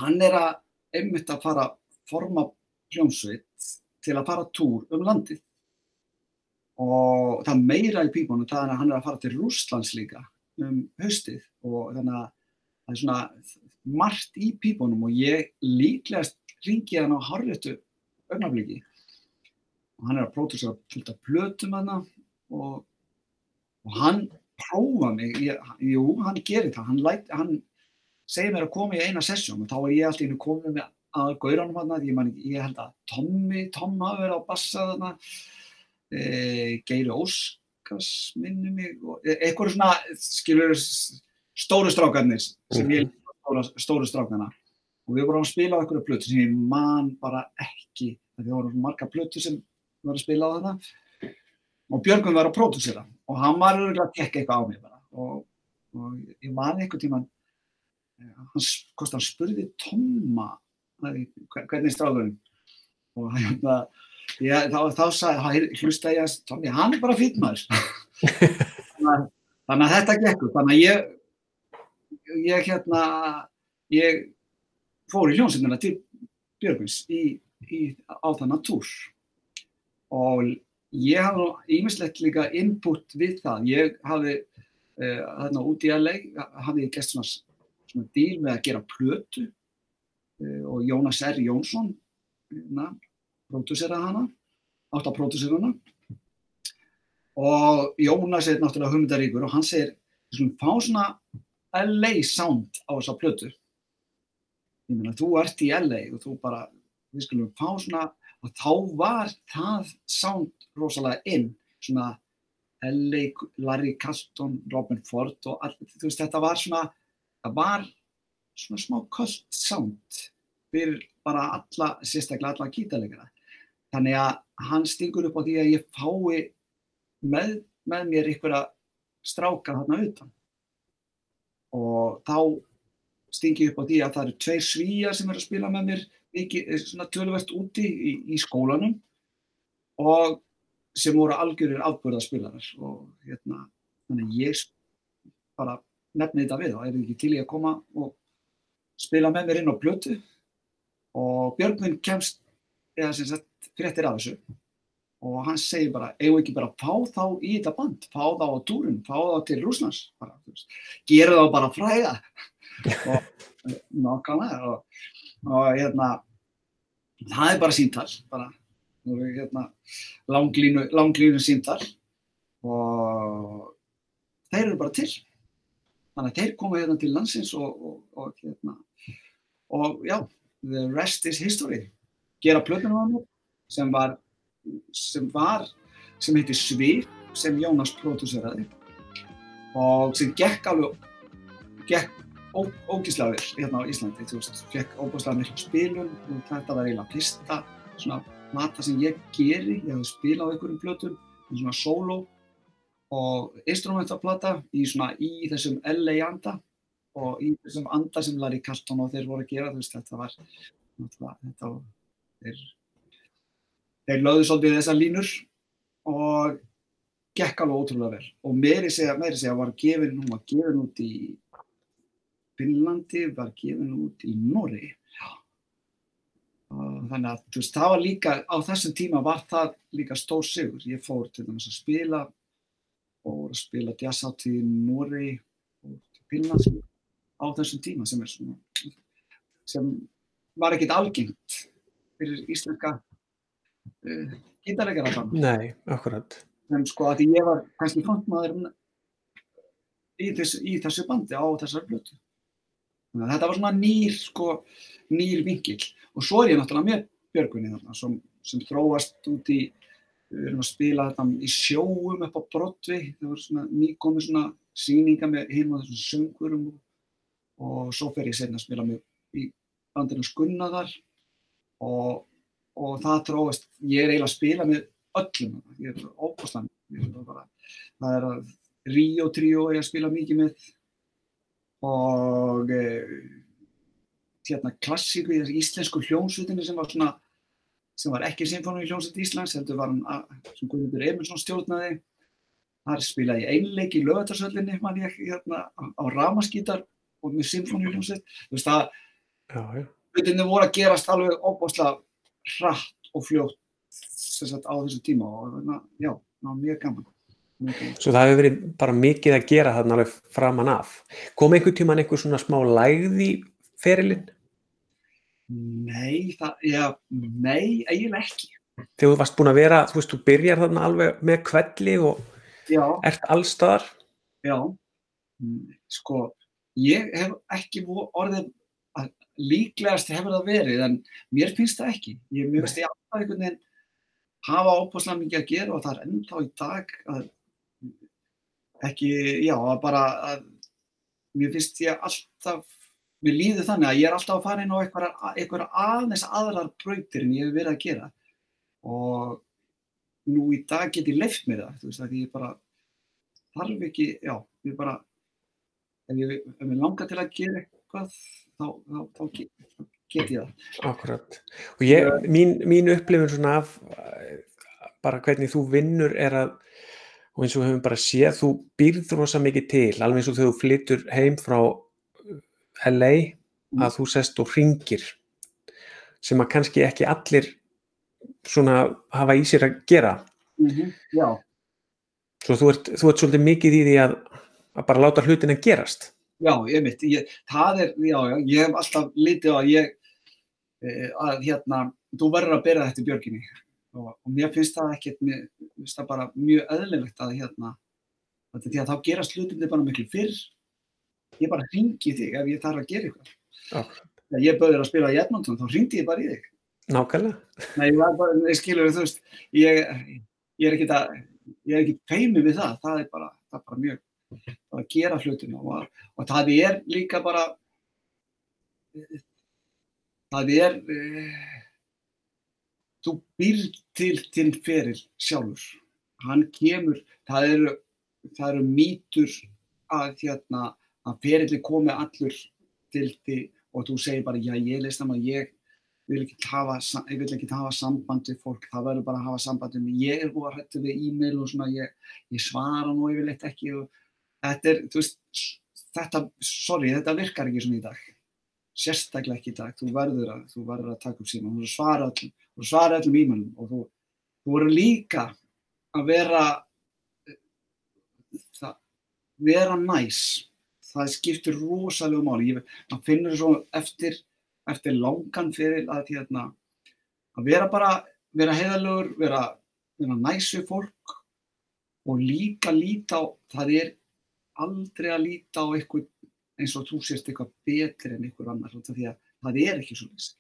hann er að einmitt að fara að forma hljómsveit til að fara túr um landið. Og það meira í pípunum það er að hann er að fara til Rússlands líka um haustið. Og þannig að það er svona margt í pípunum og ég líklegast ringi hann á harriðtu augnabliki og hann er að pródúsera fullt af plötum hana og, og hann prófa mig, ég, jú, hann gerir það, hann, læt, hann segir mér að koma í eina sessjón og þá er ég alltaf inn og komið með að gauranum hana, ég, man, ekki- ég held að Tommy, Tom hafi verið á bassa þarna, e, Geiri Óskars minni mig, og, e, eitthvað svona, skilur, stóru strákarnir sem ég stóru, stóru strákarna og við vorum að spila á einhverju plötu sem ég man bara ekki, það voru marga plötu sem var að spila á þarna. Og Björgvin var að pródúsera og hann var örgulega að tekka eitthvað á mig bara. Og, og ég man einhvern tíman hann, s- hvort hann spurði Tomma að- hvernig er stráðurinn og hérna ég, þá, þá sagði, hlusta ég að hann er bara fýtt maður. <laughs> Þannig, að- þetta gekkur þannig að ég ég hérna ég fór í hljómsveitina til Björgvins í, í, á þannig túr. Og ég hafði ímislegt líka input við það. Ég hafði uh, þarna út í LA, hafði ég gert svona, svona díl með að gera plötu og Jónas R. Jónsson, hérna, pródúseraði hana, átt að pródúsera hana og Jónas er náttúrulega hugmyndaríkur og hann segir, skulum fá svona LA sound á þessa plötu. Ég meina, þú ert í LA og þú bara, við skulum fá svona, og þá var það sound rosalega inn, svona LA, Larry Carlton, Robin Ford og allt, þú veist, þetta var svona, það var svona smá kult sound fyrir bara alla, sérstaklega alla gítarleikara. Þannig að hann stingur upp á því að ég fái með, með mér einhverja stráka þarna utan. Og þá stingi ég upp á því að það eru tveir svíjar sem eru að spila með mér mikið, svona tölvert úti í, í skólanum og sem voru algjörir afbörðarspilarar og hérna, þannig ég bara nefni þetta við og er ekki til í að koma og spila með mér inn á blötu og Björgvin kemst eða sem sagt fréttir af þessu. Og hann segir bara, eigum við ekki bara fá þá í þetta band, fá þá á túrun, fá þá til Rúslands, gera þá bara fræða <laughs> og nákvæmlega og, og hérna, það er bara síntal, bara. Hérna, langlínu, langlínu síntal og þeir eru bara til, þannig að þeir koma hérna til landsins og, og, og hérna, og já, the rest is history, gera plötunum á mér sem var sem var, sem heitir Svið sem Jónas prodúseraði og sem gekk alveg gekk ógíslega vel hérna á Íslandi, þú veist, gekk óbúslega miklu spilun og þetta var eiginlega fyrsta svona plata sem ég geri. Ég hafði spilað á einhverjum plötum svona solo og instrumentaplata í svona í þessum LA anda og í þessum anda sem Larry Carlton og þeir voru að gera, veist, þetta var þetta þeir þeir lögðu svolítið þessar línur og gekk alveg ótrúlega vel. Og meiri segja, meiri segja var gefin, hún var gefin út í Finnlandi, var gefin út í Nóri þannig að veist, það var líka á þessum tíma var það líka stór sigur. Ég fór til dæmis að spila og að spila jazzhátt í Nóri og til Finnlands á þessum tíma sem er svona sem var ekkit algengt fyrir íslenska uh, gítarleikara þann. Nei, akkurat. En sko að ég var kannski frontmaður í, þess, í þessu bandi á þessar blötu. Þetta var svona nýr, sko, nýr vingil. Og svo er ég náttúrulega með Björgvinni þarna sem, sem þróast út í, við erum að spila þetta í sjóum upp á Broadway. Það voru svona nýkomi svona síninga með hinn og þessum söngurum og svo fer ég senna að spila með í bandinu Skunnaðar og og það tróðast, ég er eiginlega að spila með öllum, ég er óbústan, það er að Ríó tríó er ég að spila mikið með. Og e, hérna klassíku í þessu íslensku hljómsveitinni sem var svona, sem var ekki symfónu í hljómsveit Íslands, heldur var hann sem Guðmundur Emilsson stjórnaði, þar spilaði ég einleik í lögatarsöllinni, mann ég, hérna, á, ramaskítar og með symfónu í hljómsveit, þú veist það, hlutinni voru að gerast alveg óbúslega hratt og fljótt sagt, á þessu tíma og já, mjög gaman. Svo það hefur verið bara mikið að gera þarna alveg framan af. Kom einhver tíman einhver svona smá lægð í ferilinn? Nei, það, já, nei, eiginlega ekki. Þegar þú varst búin að vera, þú veist, þú byrjar þarna alveg með kvelli og já. ert allstaðar? Já, sko, ég hef ekki orðið líklegast hefur það verið en mér finnst það ekki ég finnst ég alltaf einhvern veginn hafa óbúslega mikið að gera og það er ennþá í dag að ekki, já, að bara að mér finnst ég alltaf mér líður þannig að ég er alltaf að fara inn á einhverja aðeins aðrar brautir en ég hef verið að gera og nú í dag get ég leift með það, þú veist, að ég bara þarf ekki, já, ég bara ef ég, ef ég langar til að gera eitthvað þá, þá, þá get ég það. Akkurat. Og ég, mín, mín upplifun svona af bara hvernig þú vinnur er að, og eins og við höfum bara séð, þú býrð rosa mikið til, alveg eins og þegar þú flyttur heim frá LA, mm. að þú sest og ringir, sem að kannski ekki allir svona hafa í sér að gera. Mhm, Já, Svo þú ert, þú ert svolítið mikið í því að, að bara láta hlutin að gerast. já, ég mitt, ég, það er, já, já, ég hef alltaf litið á að ég, eh, að hérna, þú verður að bera þetta í björginni og, og mér finnst það ekkert, mér finnst það bara mjög eðlilegt að hérna, því að þá gerast hlutinni bara miklu fyrr, ég bara hringi þig ef ég þarf að gera eitthvað. Þegar ég bauður að spila í Edmonton, þá hringdi ég bara í þig. Nákvæmlega. Ég bara, ég skilur þú veist, ég, ég er ekkit að, ég er ekkit feimið við það, það er bara, það er bara mjög, bara að gera hlutina og, og það er líka bara, það er, eh, þú býr til þinn feril sjálfur, hann kemur, það eru, það eru mýtur að hérna, að ferilli komi allur til því og þú segir bara, já ég leist það maður, ég vil ekki hafa, sa- ég vil ekki hafa samband við fólk, það verður bara að hafa samband við mig, ég er búið að hætta við e-mail og svona, ég, ég svara nú yfirleitt ekki og þetta er, þú veist, þetta, sorry, þetta virkar ekki svona í dag, sérstaklega ekki í dag, þú verður að, þú verður að taka upp síma, þú svara öllum, þú svara öllum e-mailum og þú, þú verður líka að vera, það, vera næs, það skiptir rosalega máli, ég, maður finnur svo eftir, eftir langan fyrir að, hérna, að vera bara, vera heiðalögur, vera, vera næs við fólk og líka líta á, það er aldrei að líta á eitthvað eins og þú sést eitthvað betri en einhver annar, því að það er ekki svo leys.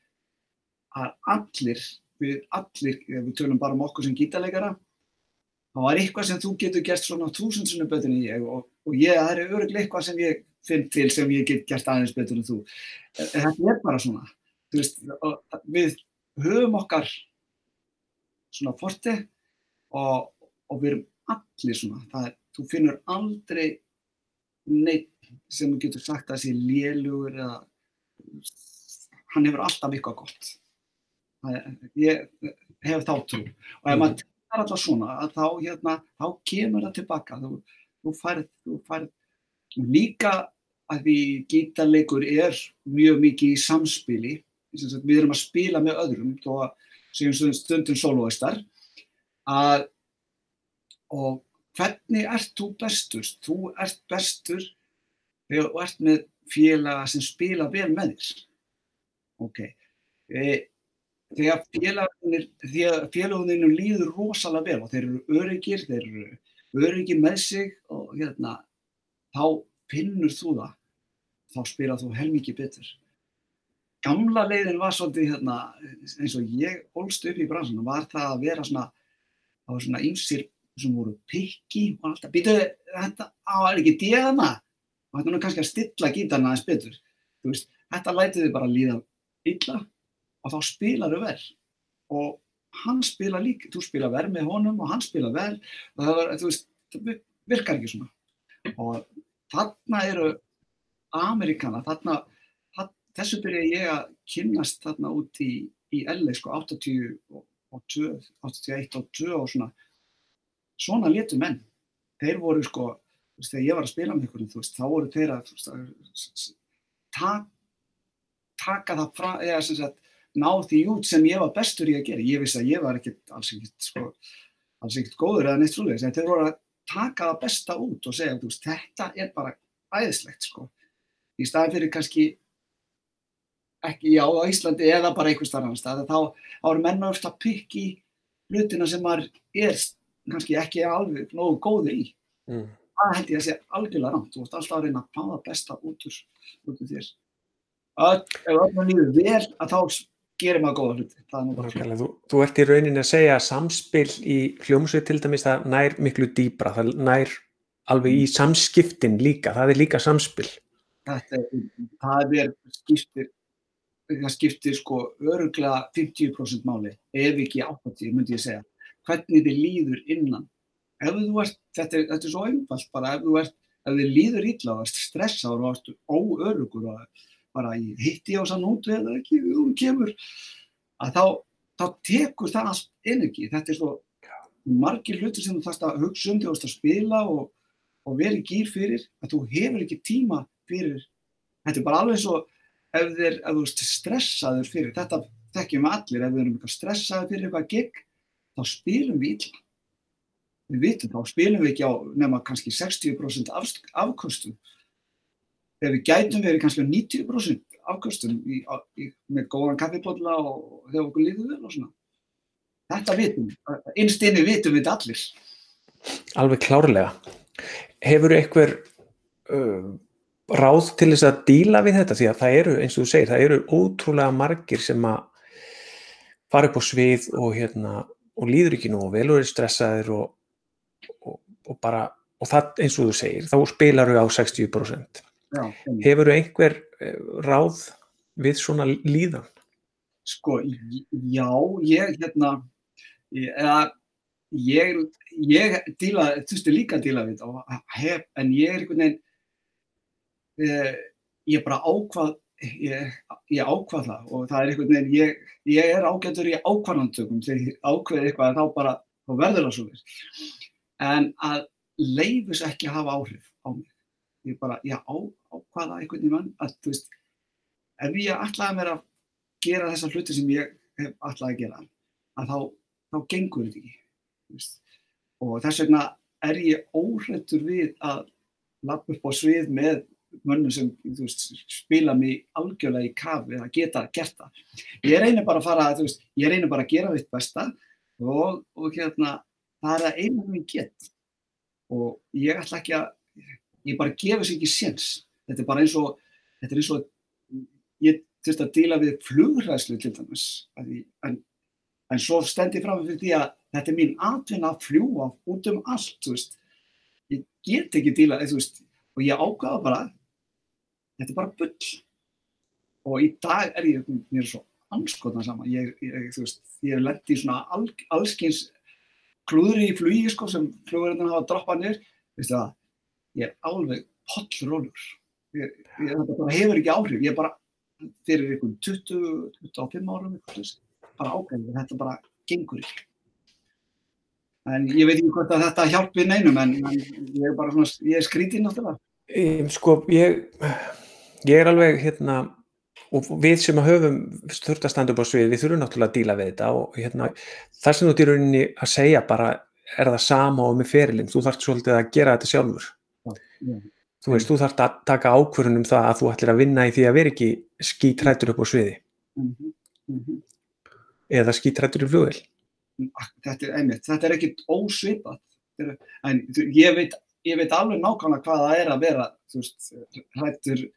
Að allir, við allir, við tölum bara um okkur sem gítarleikara, þá er eitthvað sem þú getur gert svona þúsundsunum betur en ég og, og ég, það er öruglega eitthvað sem ég finn til sem ég get gert aðeins betur en þú. En Þetta er bara svona, þú veist, við höfum okkar svona forti og, og við erum allir svona, það er, þú finnur aldrei neitt sem getur sagt að sé lélugur eða hann hefur alltaf eitthvað gott. Það er, ég hef þá trú og ef maður tekur alltaf svona að þá, hérna, þá kemur það tilbaka þú, þú færð, þú færð líka að því gítarleikur er mjög mikið í samspili við erum að spila með öðrum þó að segjum stundum soloistar að og hvernig ert þú bestur? Þú ert bestur þegar þú ert með félaga sem spila vel með þér. Ok. E, þegar félagunir, þegar félaguninu líður rosalega vel og þeir eru öryggir, þeir eru öryggir með sig og hérna, þá finnur þú það, þá spila þú helmikið betur. Gamla leiðin var svolítið hérna, eins og ég ólst upp í bransunum, var það að vera svona, það var svona ymsir sem voru pikki og alltaf, býtu, þetta á er ekki díðana og þetta nú kannski að stilla gítarna aðeins betur. Veist, þetta lætið þið bara líða illa og þá spilar þau vel og hann spila líka, þú spila vel með honum og hann spila vel og það var, veist, það virkar ekki svona. Og þarna eru Amerikana, þarna, þarna þessu byrja ég að kynnast þarna út í, í LA sko 80 og, og 2, 81 og 2 og svona svona létu menn. Þeir voru sko, þú veist, þegar ég var að spila með þú veist, þá voru þeir að, veist, að ta, taka það frá, eða sem sagt, ná því út sem ég var bestur í að gera. Ég vissi að ég var ekkert, alls ekkert, sko, alls ekkert góður eða neitt svoleiðis, en þeir voru að taka það besta út og segja, þú veist, þetta er bara æðislegt, sko. Í staði fyrir kannski ekki, já, á Íslandi eða bara einhvers þar annars stað, þá, eru menn ofta að pikki hlutina sem maður er kannski ekki alveg nógu góði í. Mm. Það held ég að sé algjörlega rámt. Þú ert alltaf að reyna að fá það besta út úr, út úr þér. Öll, ef öllum líður vel, að þá gerir maður góða hluti. Þú, þú ert í rauninni að segja að samspil í hljómsveit til dæmis það nær miklu dýbra, það nær alveg í samskiptin líka, það er líka samspil. þetta er, það er skiptir, það skiptir sko öruglega 50% máli, ef ekki 80, myndi ég segja. Hvernig þið líður innan. Ef þú ert, þetta er, þetta er svo einfalt bara, ef þú ert, ef þið líður illa og ert stressaður og ert óörugur og bara ég hitti á sann út eða ekki, þú kemur, að þá, þá tekur það allt energi. Þetta er svo margir hlutir sem þú þarfst að hugsa um þú ert að spila og, og vera í gýr fyrir, að þú hefur ekki tíma fyrir, þetta er bara alveg svo ef, þeir, ef þú ert stressaður fyrir, þetta þekkjum við allir, ef við erum eitthvað stressaður fyrir eitthvað gig, þá spilum við illa. við vitum þá spilum við ekki á nema kannski 60% af, afkostum þegar við gætum verið kannski 90% afkostum í, í, með góðan kaffipotla og þegar okkur líður vel og svona. Þetta vitum, innst inni vitum við allir. Alveg klárlega. Hefur einhver uh, ráð til þess að díla við þetta? Því að það eru, eins og þú segir, það eru ótrúlega margir sem að fara upp á svið og hérna og líður ekki nú og vel og er stressaðir og, og, og bara og það eins og þú segir, þá spilar þau á 60% Já, Hefur þau einhver eh, ráð við svona líðan? Sko, já, ég hérna ég, eða, ég, ég díla, þurfti líka að díla við þetta hef, en ég er einhvern veginn eh, ég bara ákvað ég, ég ákvað það og það er einhvern veginn, ég, ég er ágættur í ákvarðantökum þegar ég ákveði eitthvað þá bara, þá verður það svo við en að leifis ekki hafa áhrif á mig ég bara, ég á, ákvaða einhvern veginn að þú veist ef ég ætlaði mér að gera þessa hluti sem ég hef ætlaði að gera að þá, þá gengur þetta ekki veist. og þess vegna er ég óhrættur við að lappa upp á svið með mönnum sem veist, spila mig algjörlega í kafi að geta gert það. Ég reynir bara að fara, veist, ég reynir bara að gera þitt besta og, og hérna, það er að einu minn gett og ég ætla ekki að, ég bara gefa sér ekki séns. Þetta er bara eins og, er eins og, ég þurfti að díla við flugræslu til dæmis, en, en svo stend ég fram fyrir því að þetta er mín atvinna að fljúa út um allt, veist, ég get ekki díla, veist, og ég ákvaða bara þetta er bara bull. Og í dag er ég mér svo anskotna saman ég, ég, veist, ég hef lett í svona al, allskins klúðri í flugi sko sem flugurinn hafa droppað nýr veistu það, ég er alveg pollrólur þetta bara hefur ekki áhrif. Ég er bara fyrir einhvern 20-25 árum bara ákveðið, þetta bara gengur ekki. En ég veit ekki hvort að þetta hjálpi neinum en, ég er bara svona, ég er skrítið náttúrulega. Sko, ég ég er alveg hérna og við sem höfum þurft að standa upp á svið, við þurfum náttúrulega að díla við þetta og hérna, það sem þú ert í rauninni að segja bara er það sama og með ferilinn, þú þarfst svolítið að gera þetta sjálfur Já. þú veist, þú þarfst að taka ákvörðunum það að þú ætlir að vinna í því að vera ekki skítrættur upp á sviði mm -hmm. Mm -hmm. eða skítrættur í flugvel Þetta er einmitt, þetta er ekkit ósvipað en ég veit, ég veit alveg nákvæmlega hvað það er að vera þú veist, hrættur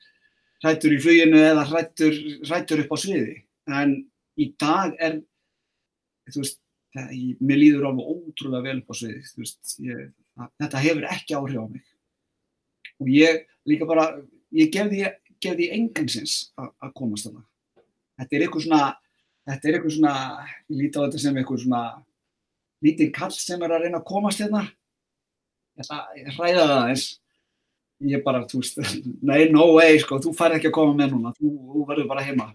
hrættur í fluginu eða hrættur, hrættur upp á sviði. En í dag er, þú veist, það, ég, mér líður alveg ótrúlega vel upp á sviði. Veist, ég, þetta hefur ekki áhrif á mig. Og ég líka bara, ég gef því, gef því engansins að komast þarna. Þetta er eitthvað svona, þetta er eitthvað svona, ég líti á þetta sem eitthvað svona lítið kall sem er að reyna að komast hérna. Þetta hræða það eins ég bara, þú veist, <laughs> nei, no way, sko, þú fær ekki að koma með núna, þú, þú verður bara heima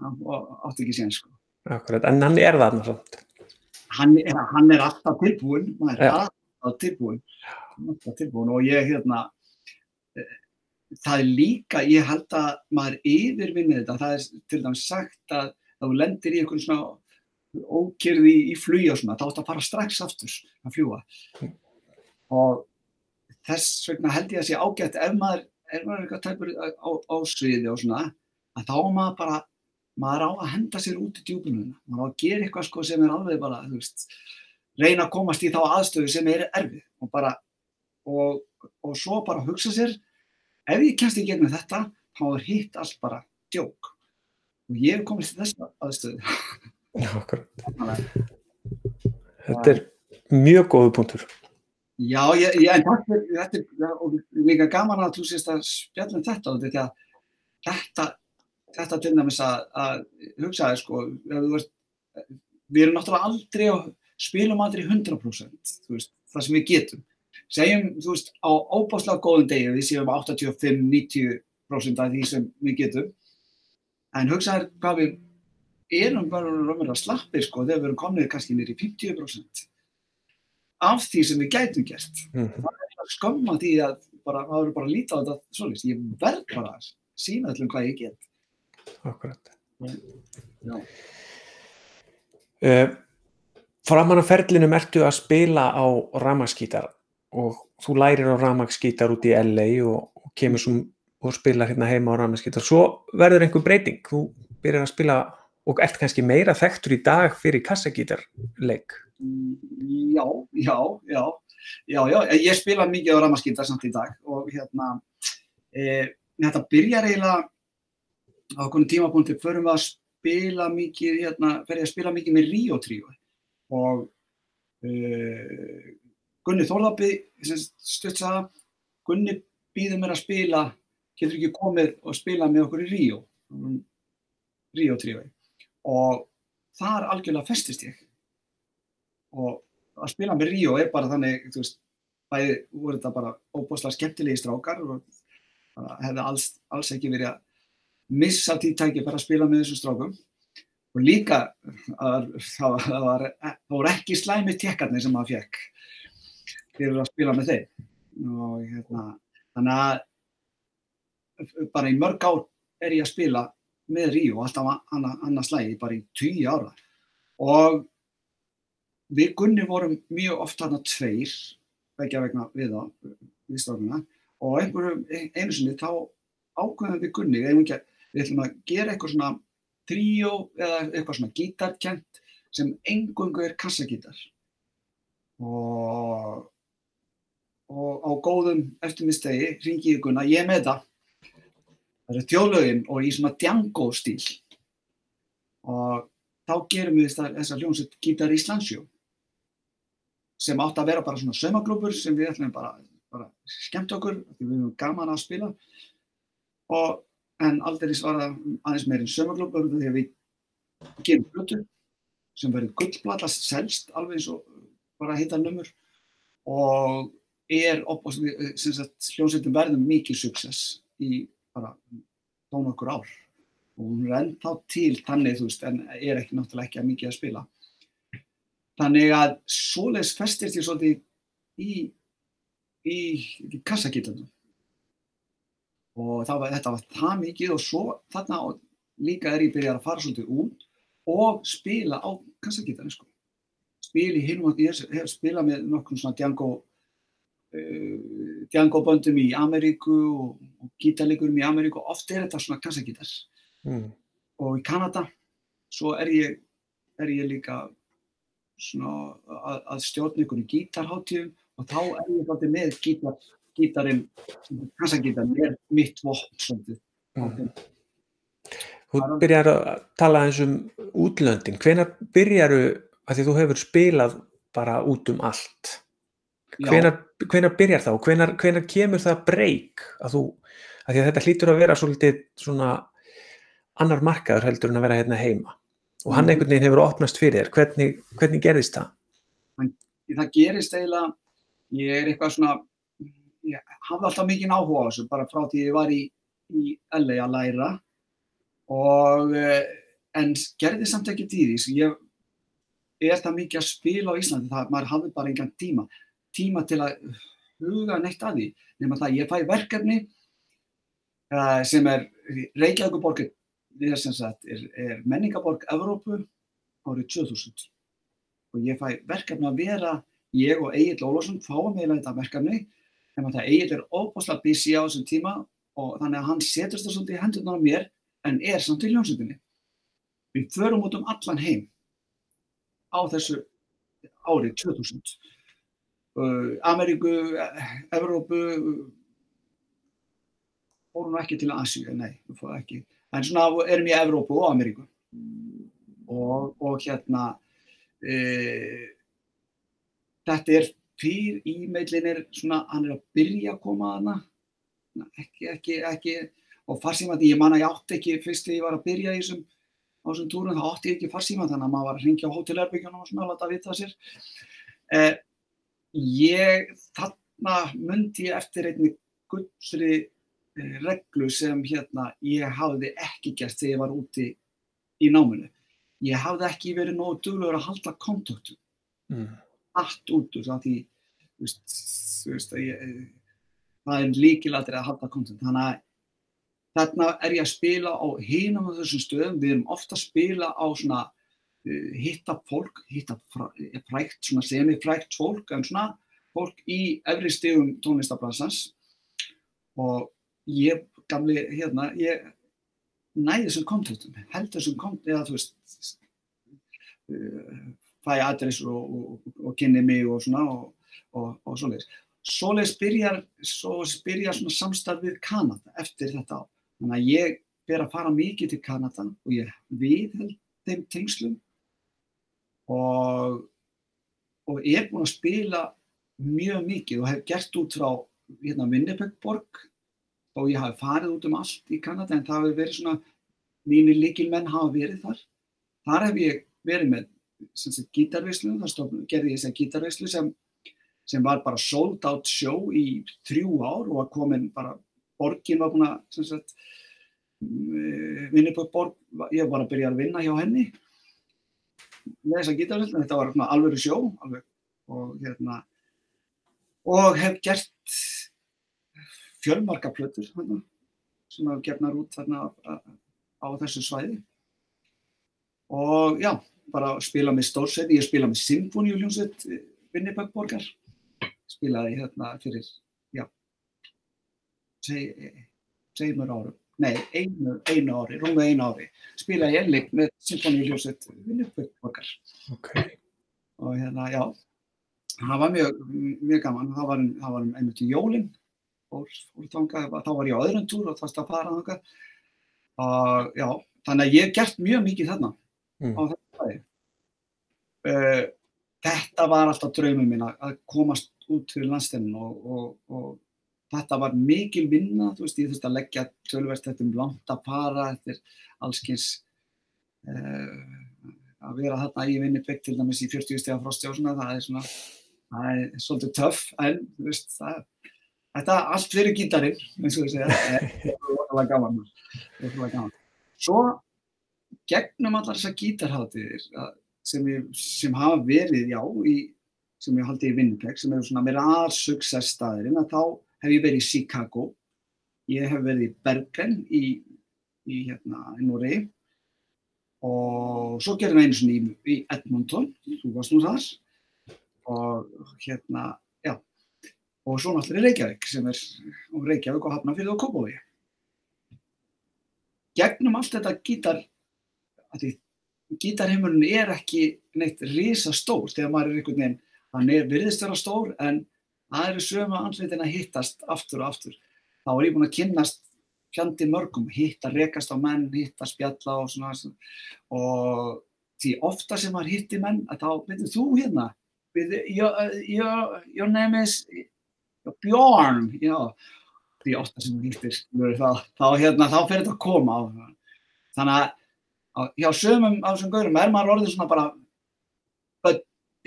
og átti ekki síðan, sko. Akkurat, en hann er það náttúrulega. Hann, hann er alltaf tilbúin, maður er alltaf tilbúin, alltaf tilbúin og ég, hérna, það er líka, ég held að maður yfirvinnir þetta, það er til dæmis sagt að þú lendir í einhvern svona ókyrði í flugja og svona, þá ætti að fara strax aftur að fljúa og þess vegna held ég að sé ágætt ef maður er maður eitthvað tæpur á, á sviði og svona að þá maður bara maður á að henda sér út í djúbununa maður á að gera eitthvað sko sem er alveg bara þú veist, reyna að komast í þá aðstöðu sem er erfið og bara og, og svo bara hugsa sér ef ég kemst í gegnum þetta þá er hitt allt bara djók. Og ég hef komist í þessa aðstöðu. Þetta er mjög góðu punktur. Já, ég, ég, en þetta er, þetta er og líka gaman að þú sést að spjallum þetta og þetta, þetta, þetta til dæmis að, að hugsa þér sko, veist, við erum náttúrulega aldrei og spilum aldrei 100% veist, það sem við getum. Segjum, þú veist, á óbáslega góðum degi við séum 85-90% af því sem við getum, en hugsa þér hvað við erum bara raunverulega slappir sko þegar við erum komnið kannski nýri 50% af því sem við gætum gert. Mm -hmm. Það er skömma því að bara, það eru bara að líta á þetta svolítið. Ég verð bara að sína allum hvað ég get. Akkurat. Uh, framan af ferlinum ertu að spila á ramaskítar og þú lærir á ramaskítar út í LA og, og kemur svo og spilar hérna heima á ramaskítar svo verður einhver breyting, þú byrjar að spila og ert kannski meira þekktur í dag fyrir kassagítarleik. Já, já, já. Já, já, ég spila mikið á ramaskítar samt í dag og hérna e, þetta byrjar eiginlega á okkur tímapunkti förum við að spila mikið, hérna, ég að spila mikið með Rio tríu og uh, Gunni Þórðabbi stutsaða, Gunni býður mér að spila, getur ekki komið og spila með okkur í Rio Rio tríu og þar algjörlega festist ég. Og að spila með Rio er bara þannig, þú veist, bæði voru þetta bara óbúslega skemmtilegi strákar og hefði alls, alls ekki verið að missa því tækið bara að spila með þessum strákum. Og líka að, það, það, það voru ekki slæmi tjekkarnir sem maður fekk fyrir að spila með þeim og hérna þannig að bara í mörg ár er ég að spila með Ríó alltaf annars slægi bara í tíu ára. Og við Gunni vorum mjög oft þarna tveir vekja vegna við það við strákuna og einhverju einu sinni þá ákveðum við Gunni við við ætlum að gera eitthvað svona tríó eða eitthvað svona gítarkent sem engungu er kassagítar. Og, og á góðum eftirmistegi ringi ég Gunna, ég er með það það eru tjólögin og í svona Django stíl og þá gerum við þessar hljómsett Gítar Íslandsjó sem átt að vera bara svona saumaglúpur sem við ætlum bara, bara skemmt okkur, við höfum gaman að spila. Og en aldrei svara aðeins meirinn sömurklubur þegar við gerum blötu sem verður gullblatast selst alveg eins og bara hitta numur. Og er hljómsveitin verður mikið success í bara tón okkur ár. Og hún er ennþá til þannig þú veist en er ekki náttúrulega ekki að mikið að spila. Þannig að svoleiðs festist ég svolítið í í, í kassakítanum og var, þetta var það mikið og svo þarna líka er ég byrjað að fara svolítið út og spila á kassagítarni sko. spila í hinum ég hef spilað með nokkur svona Django uh, Django böndum í Ameríku og, og gítarleikurum í Ameríku oft er þetta svona kassagítar mm. og í Kanada svo er ég, er ég líka svona að, að stjórna ykkur í gítarháttíðum og þá er ég alltaf með gítar gítarinn, kassagítarinn er mitt vopn. Mm. Þú byrjar að tala eins um útlöndin. Hvenar byrjaru, að því þú hefur spilað bara út um allt, hvenar, byrjar þá? Hvenar, hvenar kemur það breyk að þú, að því að þetta hlýtur að vera svolítið svona annar markaður heldur en að vera hérna heima og hann mm. einhvern veginn hefur opnast fyrir þér. Hvernig, hvernig gerist það? Það gerist eiginlega, ég er eitthvað svona ég hafði alltaf mikið áhuga á þessu bara frá því ég var í, í LA að læra og eh, en gerði samt ekki dýris ég er það mikið að spila á Íslandi það maður hafði bara engan tíma tíma til að huga neitt að því nema það ég fæ verkefni uh, sem er Reykjavíkuborg er, er, er menningaborg Evrópu árið 2000 og ég fæ verkefni að vera ég og Egil Ólásson fáum meila þetta verkefni að það Egil er óbúslega busy á þessum tíma og þannig að hann setjast það svolítið í hendurna á mér en er samt í ljónsveitinni. Við förum út um allan heim á þessu árið 2000. Uh, Ameríku, Evrópu, fórum ekki til Asíu, nei, við fórum ekki. En svona erum í Evrópu og Ameríku og, og hérna e, þetta er fyrir e-mailin er svona, hann er að byrja að koma að hana, ekki, ekki, ekki, og farsímandi, ég man að ég átti ekki, fyrst þegar ég var að byrja í þessum, á þessum túrum, þá átti ég ekki farsímandi, þannig að maður var að ringja á hótelherbyggjónum og svona að láta að vita sér. Eh, ég, þarna myndi ég eftir einni gullri eh, reglu sem hérna ég hafði ekki gert þegar ég var úti í náminu. Ég hafði ekki verið nógu duglegur að halda kontaktu. Mm allt út úr því veist, veist, ég, það er líkilættir að halda kontent þannig að þarna er ég að spila á hinum af þessum stöðum við erum ofta að spila á svona hitta fólk, hitta frækt, svona semifrækt fólk, en svona fólk í efri stegum tónlistabransans og ég, gamli, hérna, ég næði þessum kontaktum, held þessum kontaktum, eða þú veist, uh, fæ adressur og, og, og kynni mig og svona og, og svoleiðis. Svoleiðis byrjar, svo byrjar svona samstarf við Kanada eftir þetta á. Þannig að ég ber að fara mikið til Kanada og ég viðheld þeim tengslum og, og ég er búinn að spila mjög mikið og hef gert út frá hérna Winnipegborg. Og ég hafi farið út um allt í Kanada en það hefur verið svona, mínir líkilmenn hafa verið þar. Þar hef ég verið með gítarveislu, þar stofn, gerði ég þess að gítarveislu sem, sem var bara sold out show í þrjú ár og var komin bara, borgin var búin að, sem sagt, Winnipegborg, ég var að byrja að vinna hjá henni með þessa gítarveislu, þetta var alveg sjó alveg, og hérna og hef gert fjölmarka plötur hérna, sem hafa gefnar út þarna á, á þessu svæði. Og já, bara spila með stórsveit, ég spila með symfóníuljónsveit Winnipegborgar spilaði hérna fyrir já seg, segjumur árum nei, einu, einu ári, rúmið einu ári. Spilaði ég lík með symfóníuljónsveit Winnipegborgar okay. og hérna, já það var mjög, mjög gaman. Það var, það var einmitt í jólinn þá var ég á öðrum túr og það varst að fara þangað. Og já, þannig að ég hef gert mjög mikið þarna mm. á þetta fæði uh, þetta var alltaf draumum mín að komast út fyrir landstæðin og, og, og þetta var mikil vinna, þú veist, ég þurfti að leggja tölverst þetta um langt að fara eftir allskins uh, að vera þarna í Winnipeg til dæmis í 40 steg af frosti og svona, það er svona það er svolítið töff, en þú veist, það Þetta er allt fyrir gítarinn, eins og ég segja, það er okkarlega gaman. gaman. Svo gegnum allar þessar gítarhátiðir sem, sem hafa verið, já, í, sem ég haldi í Winnipeg, sem hefur svona verið aðsuccess staðirinn, að þá hef ég verið í Chicago, ég hef verið í Bergen í, í hérna, Núri og svo gerum við einu svona í, í Edmonton, þú varst nú þar, og hérna, og svo náttúrulega Reykjavík sem er um Reykjavík og Hafnarfjörð og Kópavogi. Gegnum allt þetta gítar, gítarheimurinn er ekki neitt risa stór þegar maður er einhvern veginn, hann er virðist vera stór en það eru sömu ansveitin að hittast aftur og aftur. Þá er ég búin að kynnast fjandi mörgum, hitta, rekast á menn, hitta, spjalla og svona og því ofta sem maður hitti menn að þá, veitur þú hérna, your, your, your name is Bjorn, já, því ofta sem þú hýttir, þá, þá, hérna, þá fer þetta að koma á. Þannig að hjá sömum af þessum gaurum er maður orðið svona bara,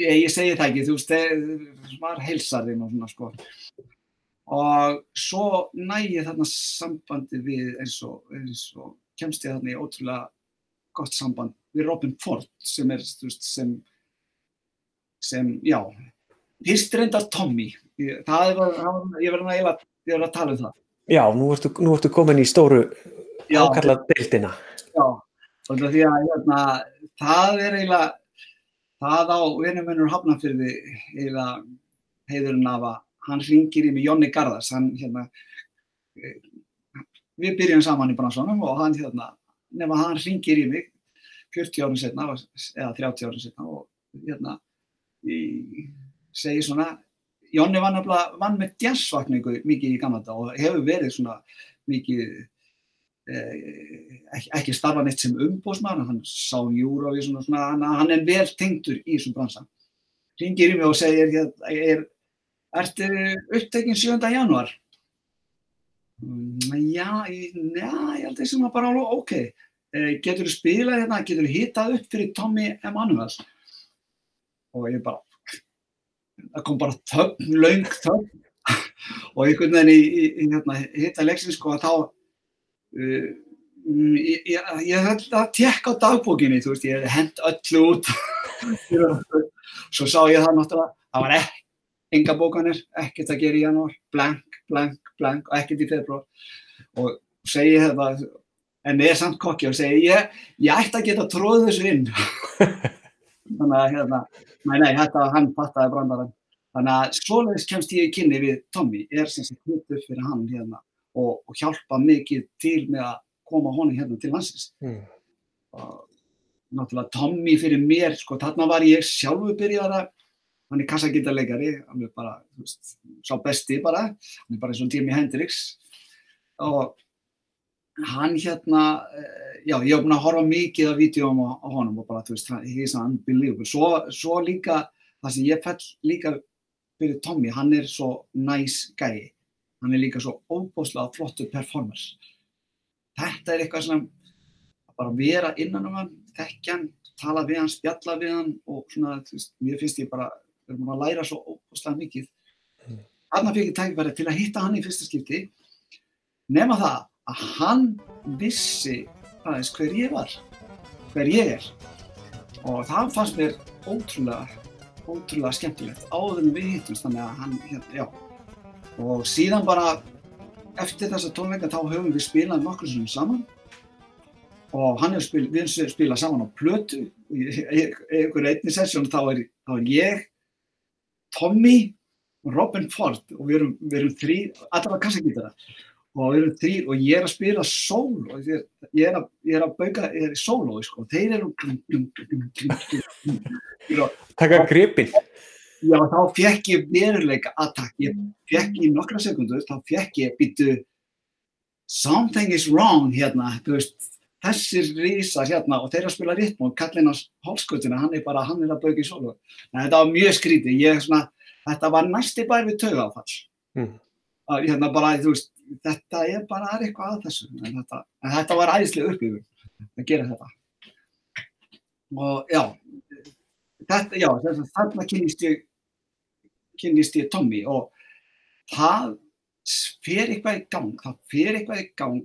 ég, segi það ekki, þú veist, maður heilsar þinn og svona sko. Og svo næ ég þarna sambandi við eins og, eins og kemst ég þarna í ótrúlega gott samband við Robin Ford sem er, þú veist, sem, sem, já, fyrst reyndar Tommy. Það er bara, ég verði að, að tala um það. Já, nú ertu, nú ertu komin í stóru ákallað deildina. Já, því að hérna, það er eiginlega það á vinnumennur hafnafyrði eiginlega heiðurinn af að hann ringir í mig Jónni Garðars. Hann hérna við byrjum saman í bransunum og hann hérna, nefn að hann ringir í mig 40 árið setna eða 30 árið setna og hérna í, segir svona Jónni var nefnilega vann með jazzvakningu mikið í gamla dag og hefur verið svona mikið ekki, ekki starfa neitt sem umbósmann, hann sá Eurovision og svona, hann, hann er vel tengtur í þessum bransan. Ringir í mig og segir, er, ertu upptekinn 7. januar? Já, já, ég held að það var bara alveg ok. Eh, getur þú spilað hérna, getur þú hitað upp fyrir Tommy Emanuels? Og ég bara, það kom bara þögn, laung þögn <laughs> og einhvern veginn í, í, í hérna, hitta leiksins sko að þá uh, ég, ég, ég höfði að tekka á dagbókinni, þú veist, ég hend öllu út. <laughs> Svo sá ég það náttúrulega, það var ekki enga bókanir, ekkert að gera í janúar blank, blank, blank og ekkert í februar og segi þetta en er samt kokki og segir ég, ég ætti að geta tróð þessu inn. <laughs> Þannig að hérna nei, nei, þetta hann fattaði brandarann þannig að svoleiðis kemst ég í kynni við Tommy, er sem sagt hlutur fyrir hann hérna og, og hjálpa mikið til með að koma honum hérna til landsins Mm. og náttúrulega Tommy fyrir mér, sko, þarna var ég sjálfur byrjar að hann er kassagítarleikari, hann er bara, þú veist, sá besti bara, hann er bara eins og Jimi Hendrix og hann hérna, eh, já, ég hef búin að horfa mikið af vídjóum á, á honum og bara, þú veist, he is unbelievable. Svo, svo líka, það sem ég fell líka fyrir Tommy, hann er svo næs gæi, hann er líka svo óbúslega flottur performer. Þetta er eitthvað sem bara vera innan um hann, þekkja hann, tala við hann, spjalla við hann og svona, þú veist, mér finnst ég bara, við erum að læra svo óbúslega mikið. Þarna fikk ég tækifæri til að hitta hann í fyrsta skipti, nema það að hann vissi aðeins hver ég var, hver ég er. Og það fannst mér ótrúlega, ótrúlega skemmtilegt áður en við hittumst, þannig að hann, hérna, já. Og síðan bara eftir þessa tónleika þá höfum við spilað nokkur sem saman og hann hefur spil, við höfum spilað saman á plötu í einhverju einni sessjón þá er, þá er ég, Tommy og Robin Ford og við erum, við erum þrý, allra kassagítara og við erum þrý og ég er að spila sól og ég, ég er að, er að bauka, er sólói sko, og þeir eru glum, glum, Já, þá fekk ég veruleika attack. Ég fekk í nokkra sekundur, þá fekk ég býtu something is wrong hérna, þú veist, þessir rísar hérna og þeir eru að spila ritm og kallinn á hálskutuna, hann er bara, hann er að bauka í sólu. En þetta var mjög skrítið, ég svona, þetta var næsti bær við taugáfall. Mm. Að, Hérna bara, þú veist, þetta er bara er eitthvað að þessu, en þetta, en þetta var æðislega upplifun að gera þetta. Og já, þetta, já, þess að þarna kynnist ég kynnist ég Tommy og það fer eitthvað í gang, það fer eitthvað í gang.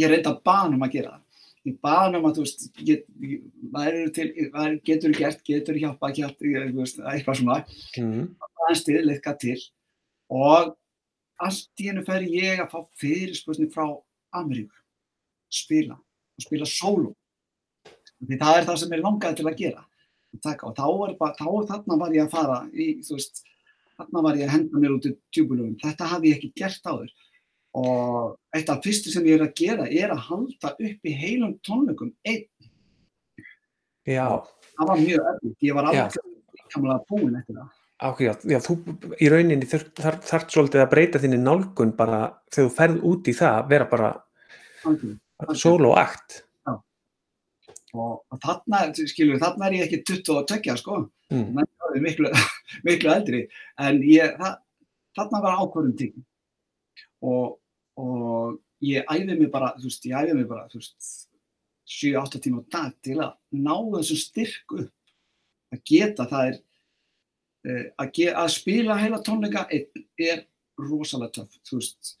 Ég reynda að bana um að gera það. Ég bana um að þú veist get, til, getur gert, getur hjálpa veist, eitthvað svona. Mm. aðeins til, eitthvað til. Og allt í hennu fer ég að fá fyrirspurning frá Ameríku. Spila, og spila solo því það er það sem ég langaði til að gera taka, og þá var bara, þá þarna var ég að fara í, þú veist, þarna var ég að henda mér út í tjúbulöfum, þetta hafði ég ekki gert áður. Og eitt af fyrstu sem ég er að gera er að halda upp í heilum tónleikum einn, Já, það var mjög erfitt, ég var alveg líkamlega búinn eftir það. Ákveð, já, þú í rauninni þarf þar, svolítið að breyta þinni nálgun bara þegar þú ferð út í það, vera bara Algjörlega. Akt. og þarna, skilur, þarna er ég ekki 22 sko, Mm. menn það er miklu, <laughs> miklu eldri, en ég, það, þarna var ákvörðum tík og, og ég æfi mig bara, þú veist, ég æfi mig bara, þú veist, 7-8 tíma á dag til að ná þessum styrk upp, að geta það er, eh, að, ge, að spila heila tónleika er rosalega töff, þú veist,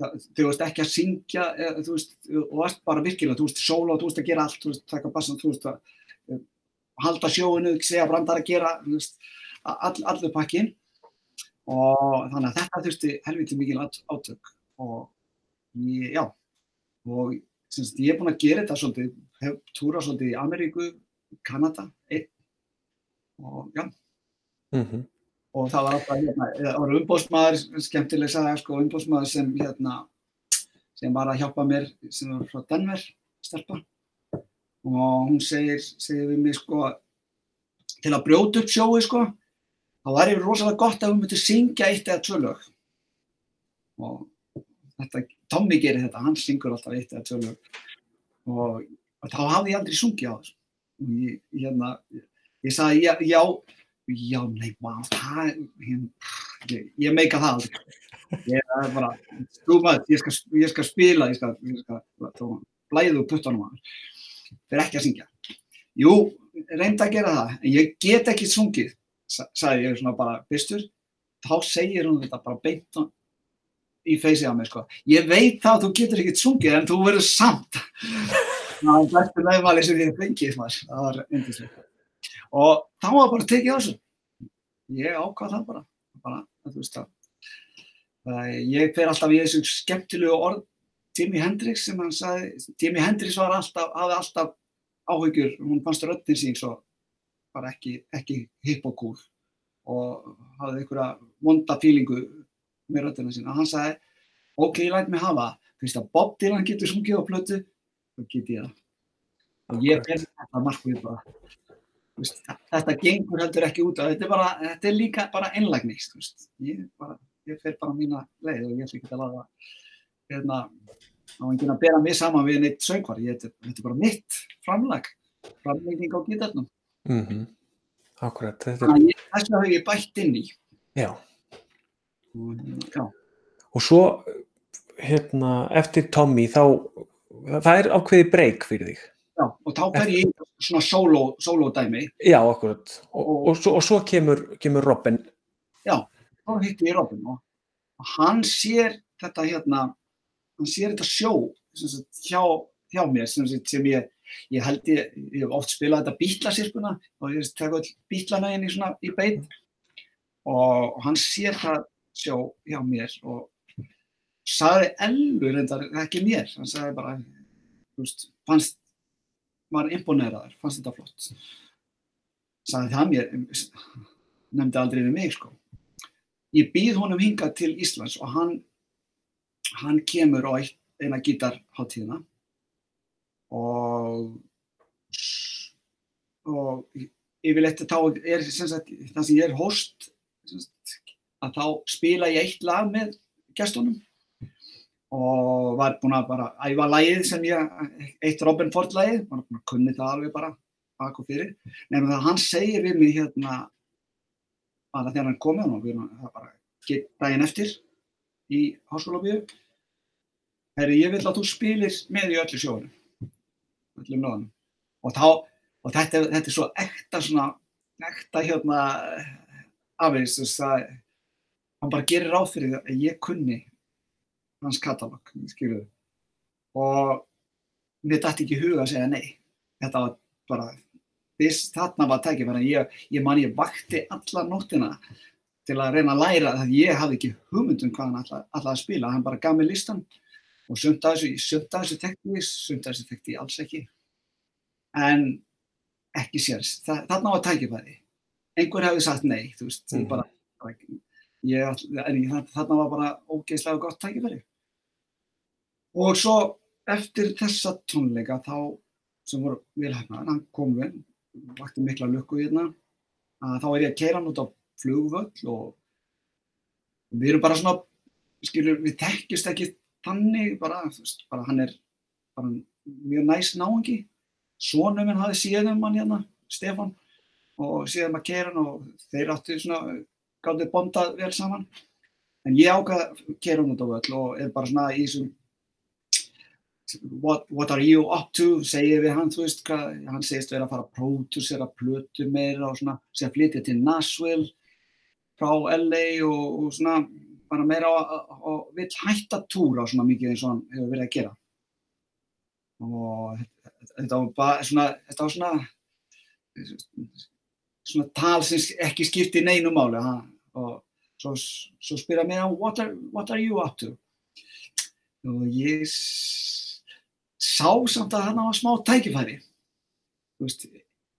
þú veist ekki að syngja eða, veist, og varst bara virkilega þú veist, sóla og þú veist að gera allt þú veist, taka bassan, þú veist að eh, halda sjóinu, segja brandar að gera veist, all, allur pakkin og þannig að þetta þurfti helviti mikil át- átök. Og ég, já og semst, ég er búinn að gera þetta svolítið, hef túrað svolítið í Ameríku, Kanada, einn. Og já, Mm og það var alltaf hérna, það var umbóðsmaður, skemmtileg sagði sko, umbóðsmaður sem hérna sem var að hjálpa mér sem var frá Denver, stelpa. Og hún segir, segir við mig sko til að brjóta upp sjói sko þá var ég rosalega gott að við myndum syngja eitt eða tvö lög. Og þetta, Tommy gerir þetta, hann syngur alltaf eitt eða tvö lög. Og, og þá hafði ég aldrei sungið á þessu. Og ég, hérna, ég sagði já, já já, nei, vá, það ég, ég, meika það aldrei. Ég er bara, þú maður ég skal, ég skal spila, ég skal, ég skal blæðu og puttanum að fyrir ekki að syngja. Jú, reynda að gera það, en ég get ekki sungið, sa- sagði ég svona bara fyrstur, þá segir hún þetta bara beint á- í feysið á mig sko, ég veit það að þú getur ekkert sungið en þú verður samt. <laughs> Það er bestu meðmæli sem ég fengið maður. það var yndislegt og þá var bara tekið á þessu ég ákvað það bara, bara það, ég fer alltaf í þessu skemmtilegu orð Jimi Hendrix sem hann sagði, Jimi Hendrix var alltaf, hafði alltaf áhyggjur, hún fannst röddinn sín svo bara ekki, ekki hip og og hafði einhverja vonda fílingu með röddina sína. Hann sagði, ok, ég læt mig hafa, fyrst að Bob Dylan getur sungið á plötu, þá get ég það. Og ég er þetta markvið bara. Þetta gengur heldur ekki út þetta er, bara, þetta er líka bara einlagnist, ég, ég fer bara mína leið og ég ætla ekki að laga hérna, á enginn að bera mig saman við neitt söngvar, ég, þetta er bara mitt framlag, framlegning á gítarnum. Mm -hmm. Akkurat. Þetta er... Þess vegna hef ég bætt inn í. Já. Og, já. Og svo, hérna, eftir Tommy, þá, það er ákveði breyk fyrir þig. Já, og þá fer ég í svona solo, solo dæmi. Já, akkurat. Og, og, og, svo, og svo kemur, kemur Robin. Já, þá hitti ég Robin og hann sér þetta hérna, hann sér þetta sjó sagt, hjá, hjá mér sem, sem ég, ég held ég, ég hef oft spilað þetta bítlasirkuna og ég tek all bítlana inn í svona í bein og hann sér það sjó hjá mér og saði elgur reyndar ekki mér, hann sagði bara þú veist, fannst var imponeraður, fannst þetta flott. Saði það mér nefndi aldrei við mig sko. Ég býð honum hinga til Íslands og hann hann kemur á eina gítarháttíðina og og yfirleitt þá er sagt, það sem ég er host sagt, að þá spila ég eitt lag með gestunum og var búin að bara æfa lagið sem ég, eitt Robin Ford lagið, var búin að kunni það alveg bara bak og fyrir, nefnum það að hann segir við mig hérna að þegar hann komið og við erum bara gett daginn eftir í háskólabíu herri ég vil að þú spilir með í öllu sjónum öllum löðunum og þá, og þetta, þetta er svo ekta svona, ekta hérna afvegs, þess að hann bara gerir ráð fyrir það að ég kunni hans katalog, skiljuðu og mér dætti ekki huga að segja nei. Þetta var bara þess, þarna var tækifæri ég, ég man ég vakti alla nóttina til að reyna að læra það ég hafði ekki hugmyndum hvað hann alltaf að spila. Hann bara gaf mig listan og sumt að þessu, að tekti sumt að þessu tekti alls ekki. En ekki sérst þarna var tækifæri einhver hefði sagt nei veist, mm. bara, bara ég, ég, þarna var bara ógeðslega gott tækifæri og svo eftir þessa tónleika þá sem voru vilhæfnaðan, hann kom við vakti mikla lukku hérna þá er ég að keira hann út á flugvöll og við erum bara svona skilur, við þekkjast ekki þannig bara, veist, bara hann er bara mjög næst náengi svonum minn hafi síðan mann hérna Stefan og síðan maður keira hann og þeir áttu svona gáttið bondað vel saman. En ég ákvaði að keira hann út á völl og er bara svona í þessum What, what are you up to, segir við hann, þú veist hvað, hann segist verið að fara að pródúsera plötu meira og svona, að flytja til Nashville frá LA og, og svona bara meira og vill hætta túra svona mikið eins og hann hefur verið að gera. Og þetta var bara svona, þetta var svona svona tal sem ekki skipti neinu máli ha? og svo, svo spyrja mér what are, what are you up to? Og ég sá samt að hann á smá tækifæri.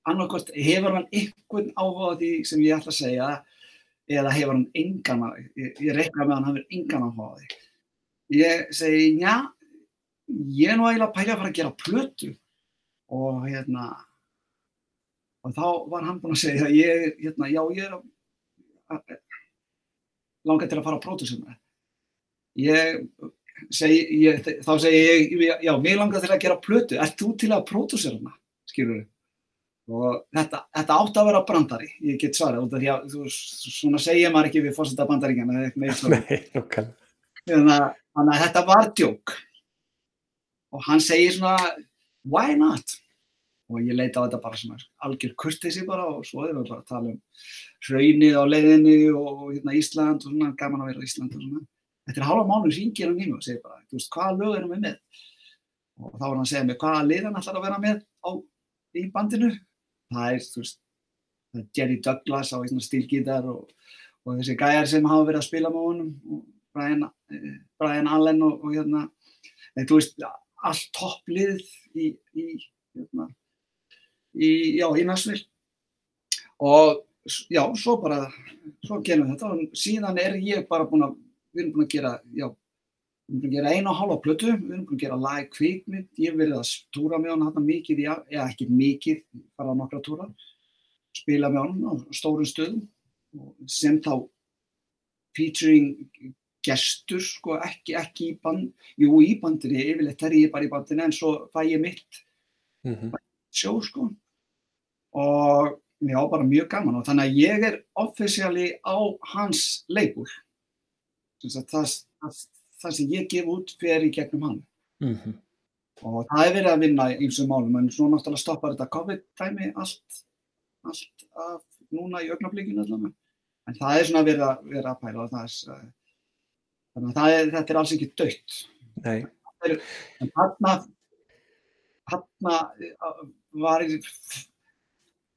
Annarkort hefur hann einhvern áhuga því sem ég ætla að segja eða hefur hann engan ég, ég reikna með hann hann hefur engan áhuga því. Ég segi, já ég er nú eiginlega að pæla að fara að gera plötu. Og hérna og þá var hann búinn að segja ég, hérna, já ég er langar til að fara á pródúsum ég segi, ég, þá segi ég, já, mér langar til að gera plötu, ert þú til að pródúsera hana, skilur við? Og þetta, þetta átt að vera brandari, ég get svarað, út af því að þú, svona segja maður ekki við fórsetta bandaríkjana eða eitthvað með eitthvað. <laughs> Þannig að þetta var djók. Og hann segir svona, why not? Og ég leita á þetta bara svona algjör kurtesi bara og svo erum við bara að tala um hraunið á leiðinni og hérna Ísland og svona, gaman að vera á Ísland og svona eftir hálfa mánu ringir hann í mig og segir bara, þú veist, hvaða lög erum við með? Og þá var hann að segja mig, hvaða lið hann ætlar að vera með á, í bandinu? Það er, þú veist, er Jerry Douglas á stílgítar og, og þessi gæjar sem hafa verið að spila með honum, Brian, eh, Brian Allen og, og hérna, en þú veist, allt topplið í, í, hérna, í, já, í Nashville og já, svo bara, svo gerum við þetta og síðan er ég bara búin að, við erum búin að gera, já, við erum búin að gera eina og hálfa plötu, við erum búin að gera lag kvikmynd, ég hef verið að túra með hann hann mikið, í, eða ekki mikið, bara nokkra túra, spila með hann á stórum stöðum og sem þá featuring gestur, sko, ekki, ekki í band, jú í bandinni, yfirleitt er ég bara í bandinni en svo fæ ég mitt Mhm. sjó sko. Og já, bara mjög gaman og þannig að ég er offisíali á hans leikúl það, það, það sem ég gef út fer í gegnum hann. Mhm. og það er verið að vinna í ýmsum málum en svo náttúrulega stoppar þetta COVID-dæmi allt, allt af núna í augnablikinu allavega en það er svona verið að, verið að pæla og það eh, þannig að er, þetta er alls ekki dött Nei, en þarna þarna eh, var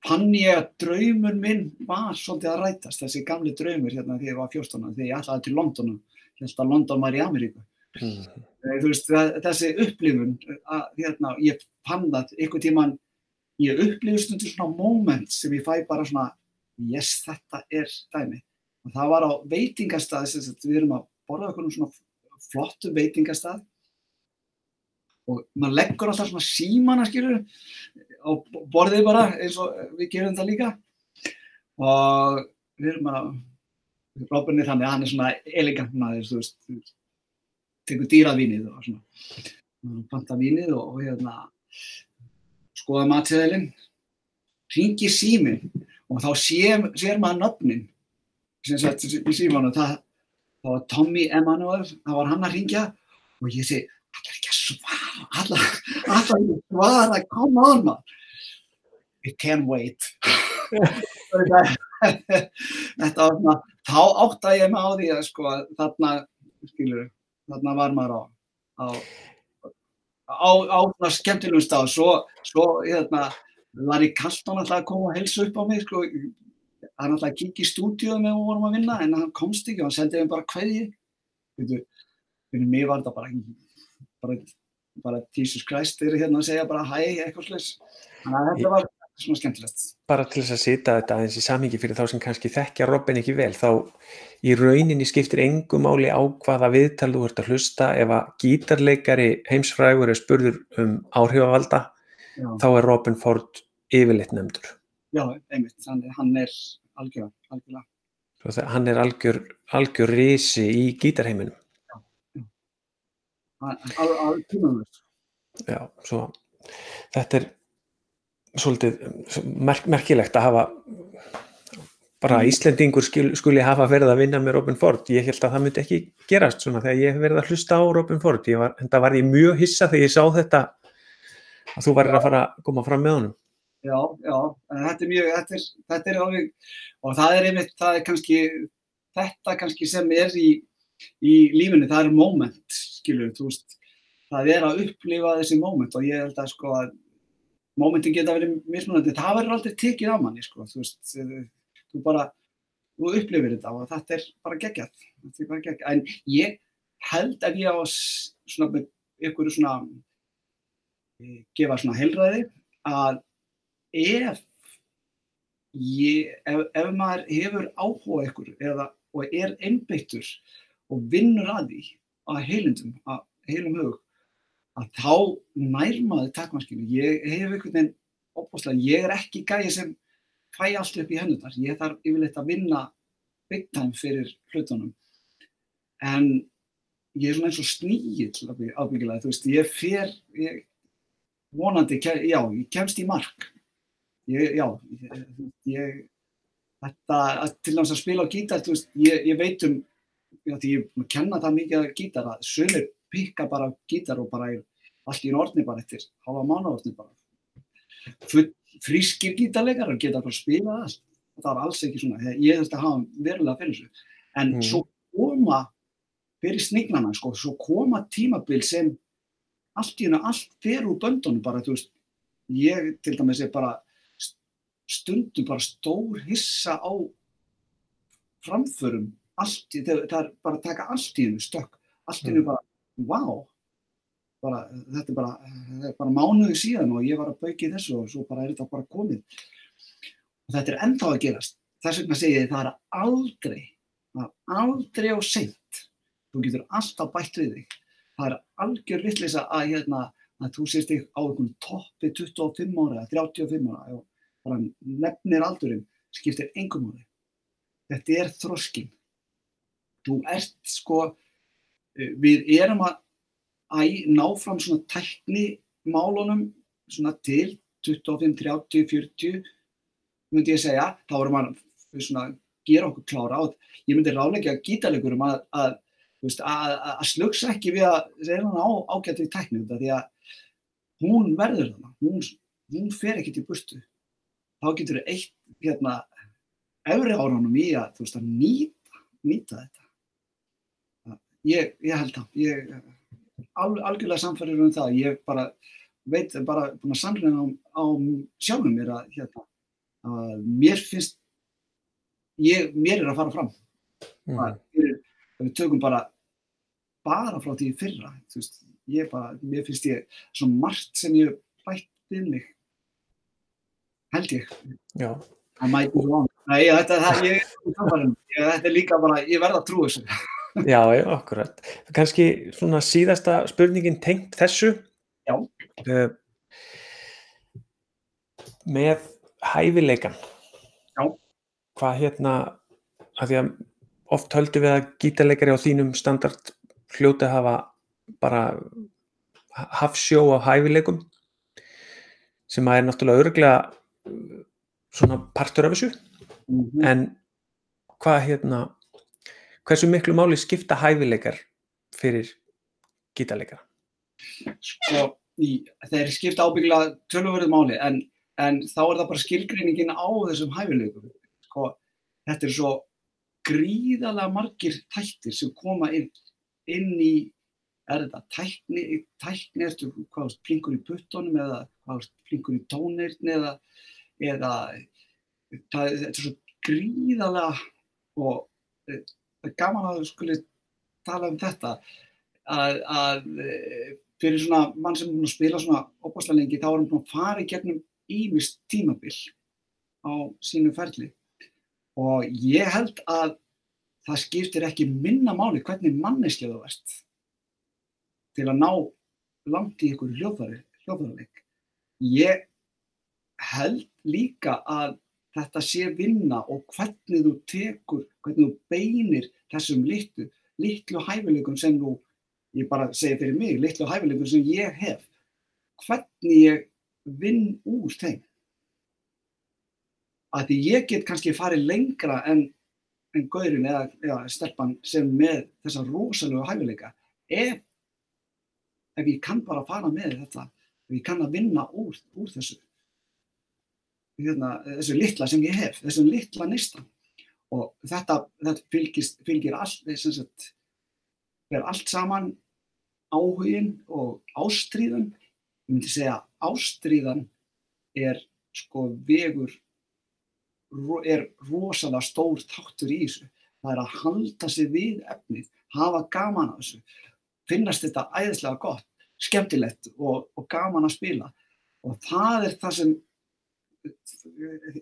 fann ég að draumur minn var svolítið að rætast þessi gamli draumur hérna þegar ég var 14 ára, þegar ég ætlaði til London ég held að London var í Ameríku. Eh, þú veist, þessi upplifun að, hérna, ég fann það einhvern tíman, ég upplifur stundur svona moment sem ég fæ bara svona yes, þetta er dæmi. Og það var á veitingastað við erum að borða okkur svona flottu veitingastað og maður leggur alltaf svona símana skilur á borðið bara eins og við gerum það líka. Og við erum bara Robin er þannig að hann er svona elegant maður þú veist, tekur dýravínið og svona. Panta vínið og, hérna skoða matseðilinn. Ringi símin og þá sér, sér maður nöfnin sem sagt í símanu það, það var Tommy Emanuel það var hann að ringja og ég segi allar ekki að svara ekki að svara, come on man. It can wait. Þetta var svona þá áttaði ég mig á því að sko að þarna skilur þarna var maður á á, á, á svona skemmtilegum stað. Svo, svo hérna var ég Kalton alltaf að koma og helsa upp á mig sko, hann alltaf að kíkja í stúdíu með við vorum að vinna en hann komst ekki og hann sendið mér bara veitu, fyrir mig var þetta bara bara, bara Jesus Christ eru hérna að segja bara hæ eitthvað slags þannig að þetta var svona skemmtilegt. Bara til þess að sita þetta aðeins í samhengi fyrir þá sem kannski þekkja Robin ekki vel þá í rauninni skiptir engu máli á hvaða viðtal þú ert að hlusta. Ef að gítarleikari heimsfrægur er spurður um áhrifavalda Já. þá er Robin Ford yfirleitt nefndur. Já, einmitt, hann, hann er. Svo það- hann er algjör, algjör risi í gítarheiminum Alveg tímamlust. Já, svo þetta er svolítið merk, merkilegt að hafa bara að Íslendingur skul, skuli hafa verið að vinna með Robin Ford. Ég held að það myndi ekki gerast svona þegar ég hef verið að hlusta á Robin Ford. Var, en það var ég mjög hissa þegar ég sá þetta að þú varir að fara að koma fram með honum. Já, já, en þetta er mjög, þetta er, þetta er alveg, og það er einmitt, það er kannski, þetta kannski sem er í, í lífinu, það er moment, skilur, þú veist, það er að upplifa þessi moment og ég held að sko að momentin geta verið mismunandi, það verður aldrei tekið á manni, sko, þú veist, þú bara, þú upplifir þetta og þetta er bara geggjað, þetta er bara geggjað, en ég held að ég á svona með ykkur svona, eh, gefa svona heilræði að ef ég, ef, ef maður hefur áhuga ykkur eða, og er einbeittur og vinnur að því að heilundum, að heilum hug að þá nær maður takmarkinu. Ég hef einhvern veginn opbúslega, ég er ekki gæði sem fæ allt upp í hennunar. Ég þarf yfirleitt að vinna big time fyrir hlutunum. En ég er svona eins og sníill ábyggilega, þú veist, ég fer, ég, vonandi, já, ég kemst í mark. Ég, já, ég, ég þetta, til dæmis að spila á gítar, þú veist, ég, veit um, því ég kenna það mikið að gítar, að sumir pikka bara gítar og bara er allt í orðni bara eftir, halva mánu orðni bara. Frískir gítarleikar geta bara spila það, það var alls ekki svona, ég þurfti að hafa verulega fyrir þessu. En Mm. svo koma, fyrir snignana, sko, svo koma tímabil sem allt í hennu, allt fer úr böndunum bara, þú veist, ég til dæmis er bara st- stundum bara stór hissa á framförum, allt, í- það það er bara að taka allt í hennu stökk, allt í hennu bara, vá, bara, þetta er bara, þetta er bara mánuði síðan og ég var að bauki þessu og svo bara er þetta bara komið. Og þetta er ennþá að gerast. Þess vegna segi ég það er aldrei, það er aldrei á seint. Þú getur alltaf bætt við þig. Það er algjör vittlisa að, hérna, að þú sést þig á einhvern toppi 25 ára eða 35 ára bara nefnir aldurinn skiptir engum ári. Þetta er þroskinn. Þú ert sko, við erum að að ná fram svona tækni málunum svona til 25, 30, 40 myndi ég segja, þá vorum maður svona að gera okkur klára á ég myndi gítarleikurum að, að, að, að slugsa ekki við að reyna á ágættu í tækni þetta því að hún verður þarna, hún, hún fer ekkert í bustu þá getur þau eitt hérna öfri áránum í að þú að nýta, nýta þetta ég, ég held að ég al, algjörlega samfærður um það. Ég bara veit, bara sannlega á, á sjálfum mér að, hérna, að mér finnst, ég, mér er að fara fram. Mm. Að, við tökum bara, bara frá því fyrra, veist, ég bara, mér finnst ég svo margt sem ég bætt við mig, held ég. Já. Það. Nei, þetta, það, ég, ég, þetta er líka bara, ég verða að trú þessu. Já, akkurat. Kanski svona síðasta spurningin tengt þessu. Já. Uh, með hæfileikan. Já. Hvað hérna, að því að oft höldum við að gítarleikari á þínum standard hljóti að hafa bara hafsjó á hæfileikum sem að er náttúrulega örglega svona partur af þessu. Mm -hmm. En hvað hérna Hversu miklu máli skipta hæfileikar fyrir gítarleikara? Sko, þeir skipta ábyggla tölurverðu máli en, en þá er það bara skilgreiningin á þessum hæfileikum. Sko, þetta er svo gríðalega margir tættir sem koma inn, inn í, er þetta tækni, tækni ertu hvað veist, plinkur í puttunum eða hvað veist, plinkur í tónirni eða, eða það, þetta er svo gríðalega og er gaman að þú skuli tala um þetta að, að e, fyrir svona mann sem er búin að spila svona opaslega lengi þá er hann búin að fara í gegnum ímist tímabill á sínu ferli og ég held að það skiptir ekki minna máli hvernig manneskja þú ert til að ná langt í ykkur hljóðfæðarleik. Ég held líka að þetta sé vinna og hvernig þú tekur, hvernig þú beinir þessum litlu, litlu hæfileikum sem þú, ég bara segja fyrir mig, litlu hæfileikum sem ég hef, hvernig ég vinn úr þeim. Að því ég get kannski farið lengra en, en gaurin eða, eða stelpan sem með þessa rosalega hæfileika, ef, ef ég kann bara fara með þetta, ef ég kann að vinna úr, úr þessu hérna, þessu litla sem ég hef, þessu litla nýstan og þetta, þetta fylgist, fylgir allt, þess að það er allt saman áhugin og ástríðan, ég myndi segja ástríðan er sko vegur, er rosalega stór þáttur í þessu, það er að halda sig við efnið, hafa gaman af þessu, finnast þetta æðislega gott, skemmtilegt og, og gaman að spila. Og það er það sem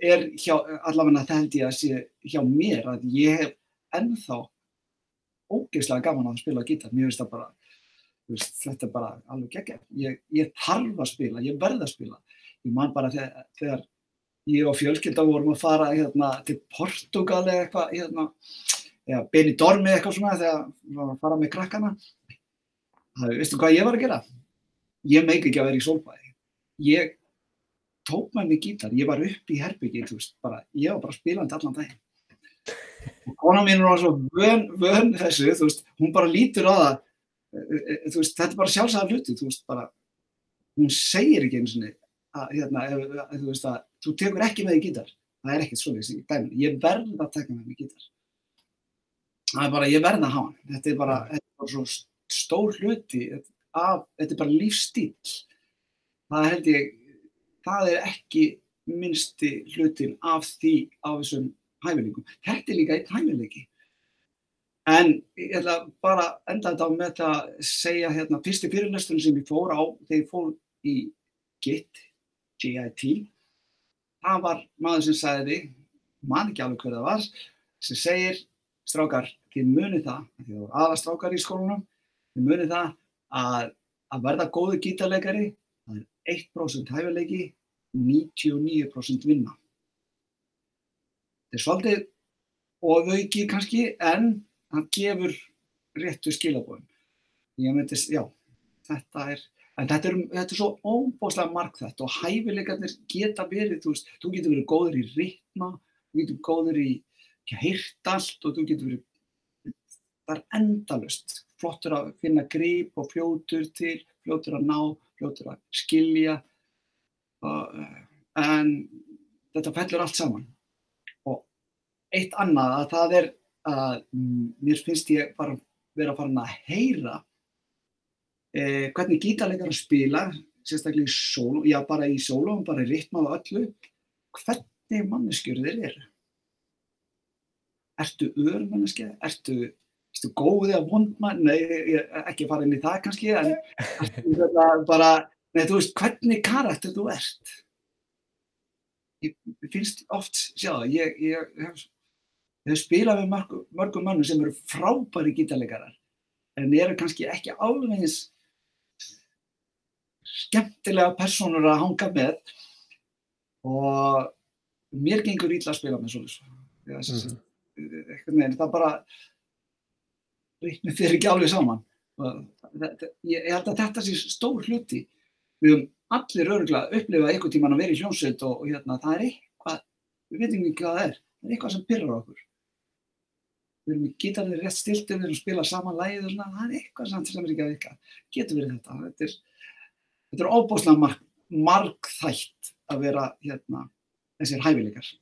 er hjá, allavega það held ég að sé hjá mér að ég hef ennþá ógeðslega gaman að spila gítar, mér finnst það bara veist, þetta er bara alveg geggja ég, ég þarf að spila, ég verð að spila. Ég man bara þegar, þegar ég og fjölskylda vorum að fara hérna, til Portugal eða eitthvað hérna, eða Benidorm eða eitthvað svona þegar við varum að fara með krakkana. Það, veistu hvað ég var að gera? Ég meik ekki að vera í sólbæði ég tók með mig gítar, ég var upp í herbyggi, ég var bara spilandi allan daginn. Og kona mín var svo vön, vön þessu, veist, hún bara lítur á það, e, e, þú veist, þetta er bara sjálfsæðar hluti, veist, bara, hún segir ekki eins og hérna, þú veist, að þú tekur ekki með því gítar, það er ekkert svolítið, dæmi, ég verð að taka með mig gítar. Það er bara, ég verð að hafa hann, þetta er bara, þetta er bara svo stór hluti. Af, þetta er bara lífstíl, það held ég, það er ekki minnsti hlutin af því á þessum hæfileikum. Þetta er líka eitt hæfileiki. En ég ætla bara enda þetta með þetta að segja hérna, fyrsti fyrirlesturinn sem ég fór á þegar ég fór í GIT, GIT, það var maður sem sagði, man ekki alveg hver það var, sem segir, strákar, þið munið það, því það voru aða strákar í skólanum, þið munið það að, að verða góðu gítarleikari, 1% hæfileiki, 99% vinna. Þetta er svolítið ofauki kannski, en það gefur réttu skilabóðum. Ég myndi, já, þetta er, þetta er, þetta er svo óbáslega margt þetta og hæfileikarnir geta verið, þú veist, þú getur verið góður í ritma, þú getur góður í heyrt allt og þú getur verið, það er endalust, flottur að finna grip og fljótur til, fljótur að ná, fljótur að skilja, og, en þetta fellur allt saman. Og eitt annað að það er að mér finnst ég bara vera fara að heyra eh, hvernig gítarleikar spila, sérstaklega í sóló, já bara í sóló, bara í ritma og öllu, hvernig manneskjur þeir eru. Ertu örmanneskja? Ertu, ertu góði að vondmann? Nei, ég, ekki fara inn í það kannski, en <laughs> ertu bara, nei þú veist, hvernig karakter þú ert? Ég finnst oft, sjá það, ég, ég hef Þau spila við mörgum, mörgum mönnum sem eru frábæri gítarleikarar en eru kannski ekki alveg eins skemmtilega personur að hanga með og mér gengur ítla að spila með svolítið. Mm. Það bara reiknir þér ekki alveg saman. Ég held að þetta sé stór hluti. Við höfum allir örgulega að upplifa einhvern tíman að vera í hljómsveit og, og hérna, það er eitthvað, við veitum ekki hvað það er, það er eitthvað sem pyrrar okkur við erum í gítarnir rétt stiltum, við erum að spila saman lægið og svona, það er eitthvað samt sem er ekki að vika. Getur verið þetta. Þetta er, þetta er óbúslega marg, margþætt að vera hérna, þessir hæfileikar.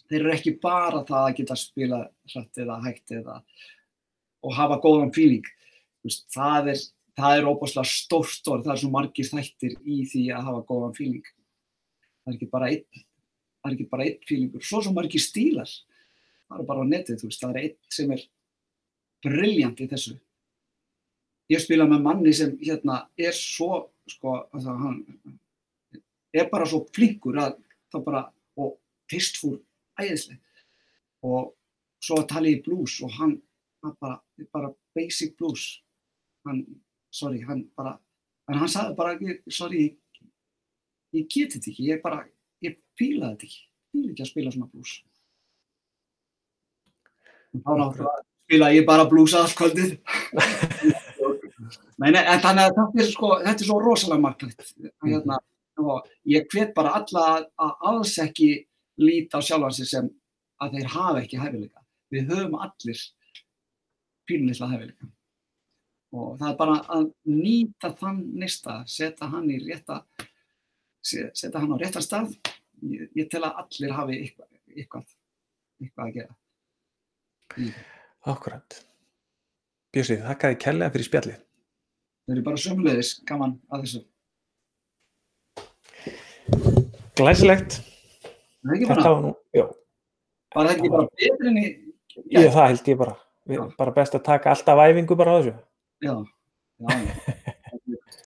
Þeir eru ekki bara það að geta spila hrætt eða hægt eða og hafa góðan fíling. Það er, er óbúslega stórt orð, það er svo margir þættir í því að hafa góðan fíling. Það er ekki bara einn, það er ekki bara einn fílingur. Svo svo margir stílar það er bara á netið, veist, það er einn sem er brilljant í þessu. Ég spila með manni sem hérna er svo, sko, það hann er bara svo flinkur að það bara, og fyrst fór æðislega og svo að tala í blues og hann, hann bara, bara basic blues, hann, sorry, hann bara, en hann sagði bara, sorry, ég geti þetta ekki, ég bara, ég fíla þetta ekki, ég fíla ekki að spila svona blues. Þá náttúrulega spila ég bara blúsa allt kvöldið. Nei, nei, en þannig að þetta er, sko, þetta er svo rosalega margætt hérna, ég hvet bara alla að alls ekki líta á sjálfansi sem að þeir hafa ekki hæfileika. Við höfum allir pínulitla hæfileika og það er bara að nýta þann nýsta, setja hann í rétta setja hann á réttar stað ég, ég tel að allir hafi eitthvað, eitthvað, eitthvað að gera Akkurat. Björsi, þakka þið kærlega fyrir spjallið. Það eru bara sömulegis gaman að þessu. Glæsilegt. Það er ekki bara, var já, bara ekki bara betri en í, ég, það held ég bara. Bara best að taka alltaf æfingu bara á þessu. já, já. <laughs>